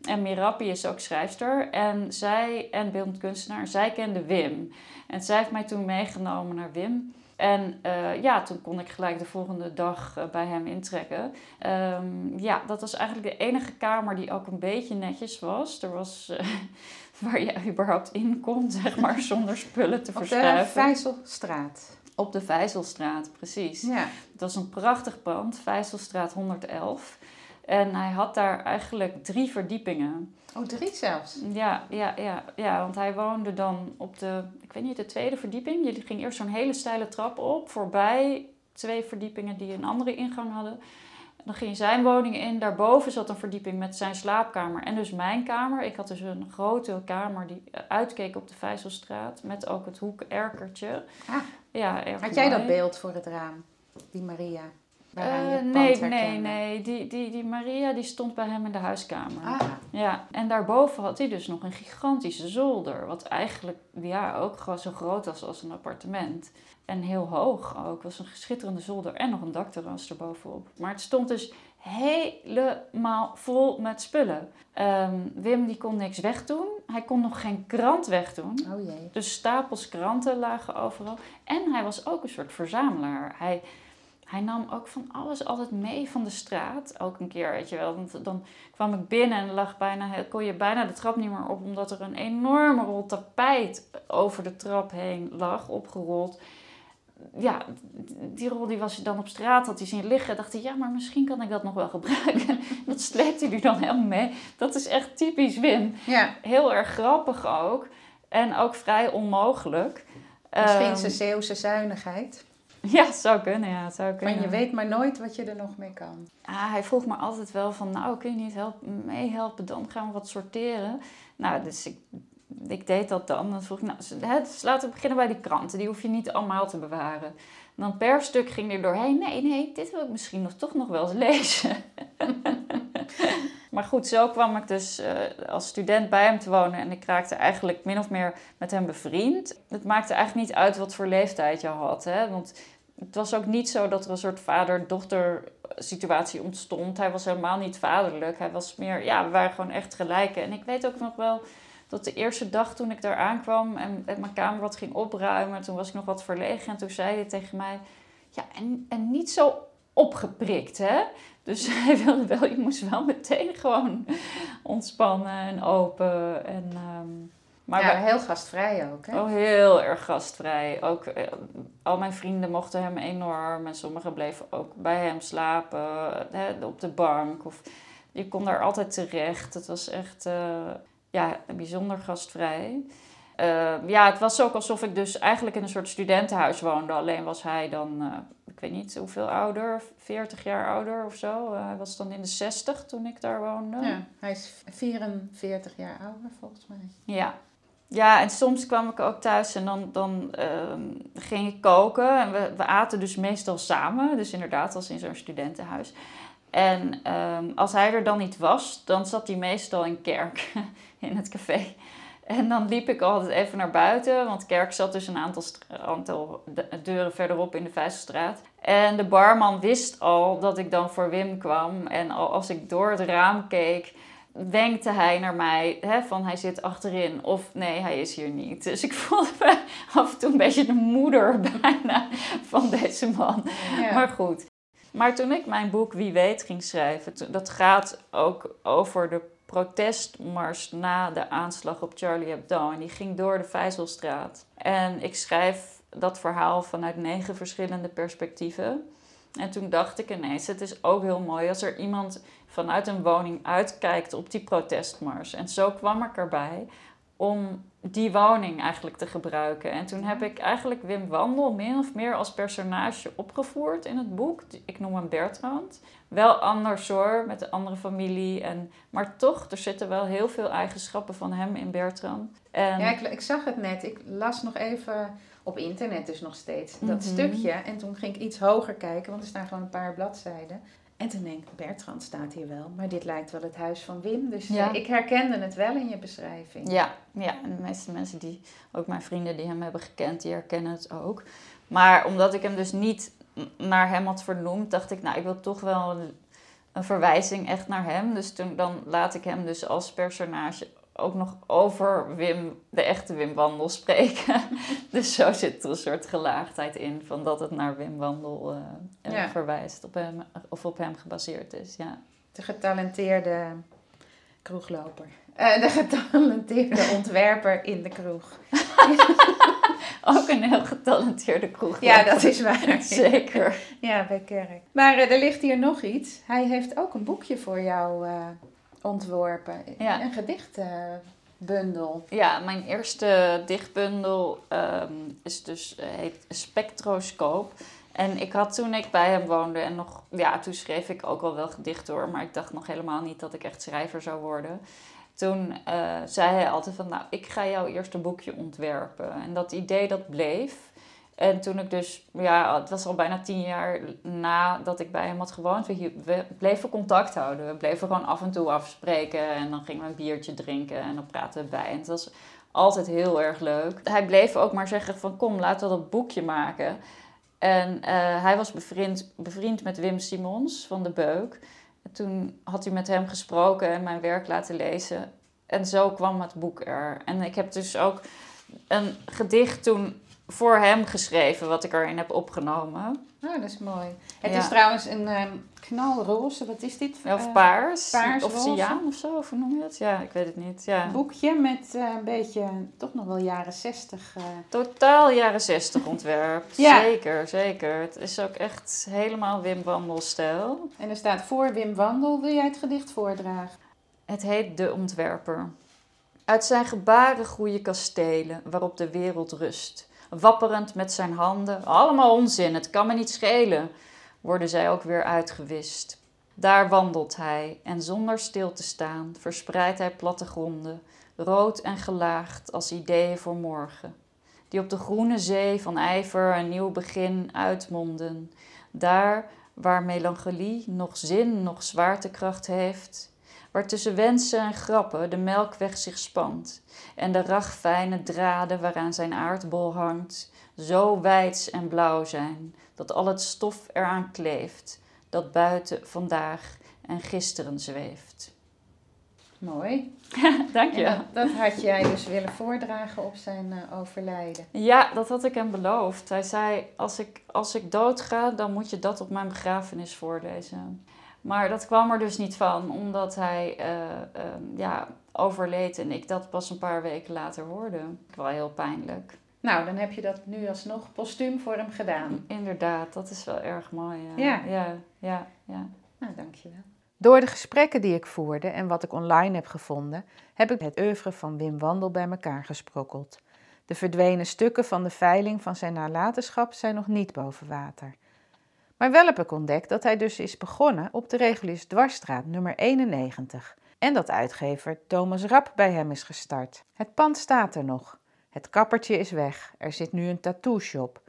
En Mirapi is ook schrijfster. En zij, en beeldend kunstenaar, zij kende Wim. En zij heeft mij toen meegenomen naar Wim. En eh, ja, toen kon ik gelijk de volgende dag eh, bij hem intrekken. Ehm, ja, dat was eigenlijk de enige kamer die ook een beetje netjes was. Er was eh, waar je überhaupt in kon, zeg maar, zonder spullen te Op de verschuiven. Vijzelstraat. Op de Vijzelstraat, precies. Ja. Het was een prachtig pand, Vijzelstraat 111. En hij had daar eigenlijk drie verdiepingen. Oh, drie zelfs. Ja, ja, ja, ja, want hij woonde dan op de, ik weet niet, de tweede verdieping. Je ging eerst zo'n hele steile trap op, voorbij twee verdiepingen die een andere ingang hadden. Dan ging je zijn woning in. Daarboven zat een verdieping met zijn slaapkamer en dus mijn kamer. Ik had dus een grote kamer die uitkeek op de Vijzelstraat met ook het hoekerkertje. Ah. Ja, Had jij dat beeld voor het raam? Die Maria? Het nee, nee, nee. Die, die, die Maria die stond bij hem in de huiskamer. Ah, Ja, en daarboven had hij dus nog een gigantische zolder. Wat eigenlijk ja, ook gewoon zo groot was als een appartement. En heel hoog ook. was een schitterende zolder en nog een dakterras erbovenop. Maar het stond dus helemaal vol met spullen. Ehm, Wim die kon niks wegdoen. Hij kon nog geen krant wegdoen. oh jee. Dus stapels kranten lagen overal. En hij was ook een soort verzamelaar. Hij, hij nam ook van alles altijd mee van de straat. Ook een keer, weet je wel. Want dan kwam ik binnen en lag bijna, kon je bijna de trap niet meer op. Omdat er een enorme rol tapijt over de trap heen lag, opgerold. Ja, die rol die was je dan op straat, had hij zien liggen. Dacht hij, ja, maar misschien kan ik dat nog wel gebruiken. dat sleepte hij dan helemaal mee. Dat is echt typisch Wim Ja, heel erg grappig ook. En ook vrij onmogelijk. misschien Ehm, zijn Zeeuwse zuinigheid. Ja, het zou kunnen, ja, zou kunnen. Maar je weet maar nooit wat je er nog mee kan. Ah, hij vroeg me altijd wel van, nou, kun je niet helpen, meehelpen? Dan gaan we wat sorteren. Nou, dus ik, ik deed dat dan. Dan vroeg ik, nou, dus laten we beginnen bij die kranten. Die hoef je niet allemaal te bewaren. En dan per stuk ging hij er doorheen. Nee, nee, dit wil ik misschien nog, toch nog wel eens lezen. maar goed, zo kwam ik dus eh, als student bij hem te wonen. En ik raakte eigenlijk min of meer met hem bevriend. Het maakte eigenlijk niet uit wat voor leeftijd je had. Hè? Want het was ook niet zo dat er een soort vader-dochter situatie ontstond. Hij was helemaal niet vaderlijk. Hij was meer, ja, we waren gewoon echt gelijk. En ik weet ook nog wel dat de eerste dag toen ik daar aankwam en, en mijn kamer wat ging opruimen, toen was ik nog wat verlegen. En toen zei hij tegen mij, ja, en, en niet zo opgeprikt, hè? Dus hij wilde wel, je moest wel meteen gewoon ontspannen en open. En, ehm, maar ja, heel gastvrij ook, hè? Oh, heel erg gastvrij. Ook, eh, al mijn vrienden mochten hem enorm. En sommigen bleven ook bij hem slapen. Hè, op de bank. Of, je kon daar altijd terecht. Het was echt eh, ja, bijzonder gastvrij. Eh, ja, het was ook alsof ik dus eigenlijk in een soort studentenhuis woonde. Alleen was hij dan, eh, ik weet niet hoeveel ouder, 40 jaar ouder of zo. Eh, hij was dan in de 60 toen ik daar woonde. Ja, hij is 44 jaar ouder volgens mij. Ja. Ja, en soms kwam ik ook thuis en dan, dan ehm, ging ik koken. En we, we aten dus meestal samen. Dus inderdaad, als in zo'n studentenhuis. En ehm, als hij er dan niet was, dan zat hij meestal in kerk, in het café. En dan liep ik altijd even naar buiten, want kerk zat dus een aantal, aantal de- deuren verderop in de Vijzelstraat. En de barman wist al dat ik dan voor Wim kwam. En al als ik door het raam keek, wenkte hij naar mij hè, van hij zit achterin of nee, hij is hier niet. Dus ik voelde me af en toe een beetje de moeder bijna van deze man. Ja. Maar goed. Maar toen ik mijn boek Wie weet ging schrijven, dat gaat ook over de protestmars na de aanslag op Charlie Hebdo. En die ging door de Vijzelstraat. En ik schrijf dat verhaal vanuit negen verschillende perspectieven. En toen dacht ik ineens, het is ook heel mooi als er iemand vanuit een woning uitkijkt op die protestmars. En zo kwam ik erbij om die woning eigenlijk te gebruiken. En toen heb ik eigenlijk Wim Wandel min of meer als personage opgevoerd in het boek. Ik noem hem Bertrand. Wel anders hoor, met een andere familie. En, maar toch, er zitten wel heel veel eigenschappen van hem in Bertrand. En, Ja, ik, ik zag het net. Ik las nog even op internet dus nog steeds dat Mhm. stukje. En toen ging ik iets hoger kijken, want er staan gewoon een paar bladzijden. En toen denk ik, Bertrand staat hier wel. Maar dit lijkt wel het huis van Wim. Dus Ja. eh, ik herkende het wel in je beschrijving. Ja, ja, en de meeste mensen die, ook mijn vrienden die hem hebben gekend, die herkennen het ook. Maar omdat ik hem dus niet naar hem had vernoemd, dacht ik, nou, ik wil toch wel een, een verwijzing echt naar hem. Dus toen, dan laat ik hem dus als personage ook nog over Wim, de echte Wim Wandel spreken. dus zo zit er een soort gelaagdheid in van dat het naar Wim Wandel eh, eh, Ja. verwijst, op hem, of op hem gebaseerd is, ja. De getalenteerde kroegloper. Eh, de getalenteerde ontwerper in de kroeg. Ook een heel getalenteerde kroeg. Ja, dat is waar. Zeker. Ja, bij Kerk. Maar er ligt hier nog iets. Hij heeft ook een boekje voor jou ontworpen. Ja. Een gedichtenbundel. Ja, mijn eerste dichtbundel ehm, is dus, eh, heet Spectroscoop. En ik had toen ik bij hem woonde en nog, ja, toen schreef ik ook al wel gedichten hoor, maar ik dacht nog helemaal niet dat ik echt schrijver zou worden. Toen eh, zei hij altijd van, nou, ik ga jouw eerste boekje ontwerpen. En dat idee dat bleef. En toen ik dus, ja, het was al bijna tien jaar nadat ik bij hem had gewoond. We, bleven contact houden. We bleven gewoon af en toe afspreken. En dan gingen we een biertje drinken en dan praten we bij. En het was altijd heel erg leuk. Hij bleef ook maar zeggen van, kom, laten we dat boekje maken. En eh, hij was bevriend, bevriend met Wim Simons van de Beuk. En toen had hij met hem gesproken en mijn werk laten lezen. En zo kwam het boek er. En ik heb dus ook een gedicht toen voor hem geschreven, wat ik erin heb opgenomen. Oh, dat is mooi. Het Ja. is trouwens een ehm, knalroze, wat is dit? Of Eh, paars, paars, of cyaan of zo, of hoe noem je het? Ja, ik weet het niet. Ja. boekje met eh, een beetje, toch nog wel jaren zestig. eh. Totaal jaren 60 ontwerp. Ja. Zeker, zeker. Het is ook echt helemaal Wim Wandel-stijl. En er staat voor Wim Wandel. Wil jij het gedicht voordragen? Het heet De Ontwerper. Uit zijn gebaren groeien kastelen waarop de wereld rust. Wapperend met zijn handen, allemaal onzin, het kan me niet schelen, worden zij ook weer uitgewist. Daar wandelt hij en zonder stil te staan verspreidt hij plattegronden, rood en gelaagd als ideeën voor morgen, die op de groene zee van ijver een nieuw begin uitmonden. Daar waar melancholie nog zin, nog zwaartekracht heeft, waar tussen wensen en grappen de melkweg zich spant en de ragfijne draden waaraan zijn aardbol hangt, zo wijds en blauw zijn dat al het stof eraan kleeft, dat buiten vandaag en gisteren zweeft. Mooi. Dank je. Dat, dat had jij dus willen voordragen op zijn eh, overlijden. Ja, dat had ik hem beloofd. Hij zei, als ik, als ik dood ga, dan moet je dat op mijn begrafenis voorlezen. Maar dat kwam er dus niet van, omdat hij eh, ehm, ja, overleed en ik dat pas een paar weken later hoorde. Wel heel pijnlijk. Nou, dan heb je dat nu alsnog postuum voor hem gedaan. Inderdaad, dat is wel erg mooi. Ja, Ja. ja, ja. ja. Nou, dankjewel. Door de gesprekken die ik voerde en wat ik online heb gevonden, heb ik het oeuvre van Wim Wandel bij elkaar gesprokkeld. De verdwenen stukken van de veiling van zijn nalatenschap zijn nog niet boven water. Maar wel heb ik ontdekt dat hij dus is begonnen op de reguliers Dwarsstraat nummer 91 en dat uitgever Thomas Rapp bij hem is gestart. Het pand staat er nog. Het kappertje is weg. Er zit nu een tattoo shop.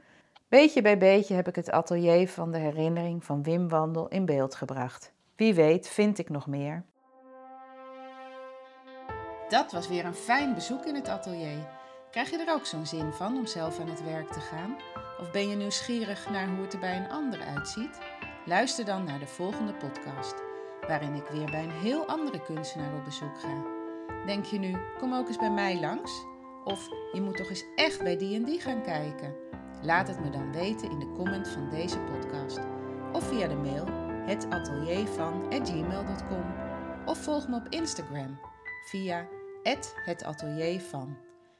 Beetje bij beetje heb ik het atelier van de herinnering van Wim Wandel in beeld gebracht. Wie weet vind ik nog meer. Dat was weer een fijn bezoek in het atelier. Krijg je er ook zo'n zin van om zelf aan het werk te gaan? Of ben je nieuwsgierig naar hoe het er bij een ander uitziet? Luister dan naar de volgende podcast, waarin ik weer bij een heel andere kunstenaar op bezoek ga. Denk je nu, kom ook eens bij mij langs? Of je moet toch eens echt bij die en die gaan kijken? Laat het me dan weten in de comment van deze podcast. Of via de mail hetateliervan.gmail.com Of volg me op Instagram via @hetateliervan.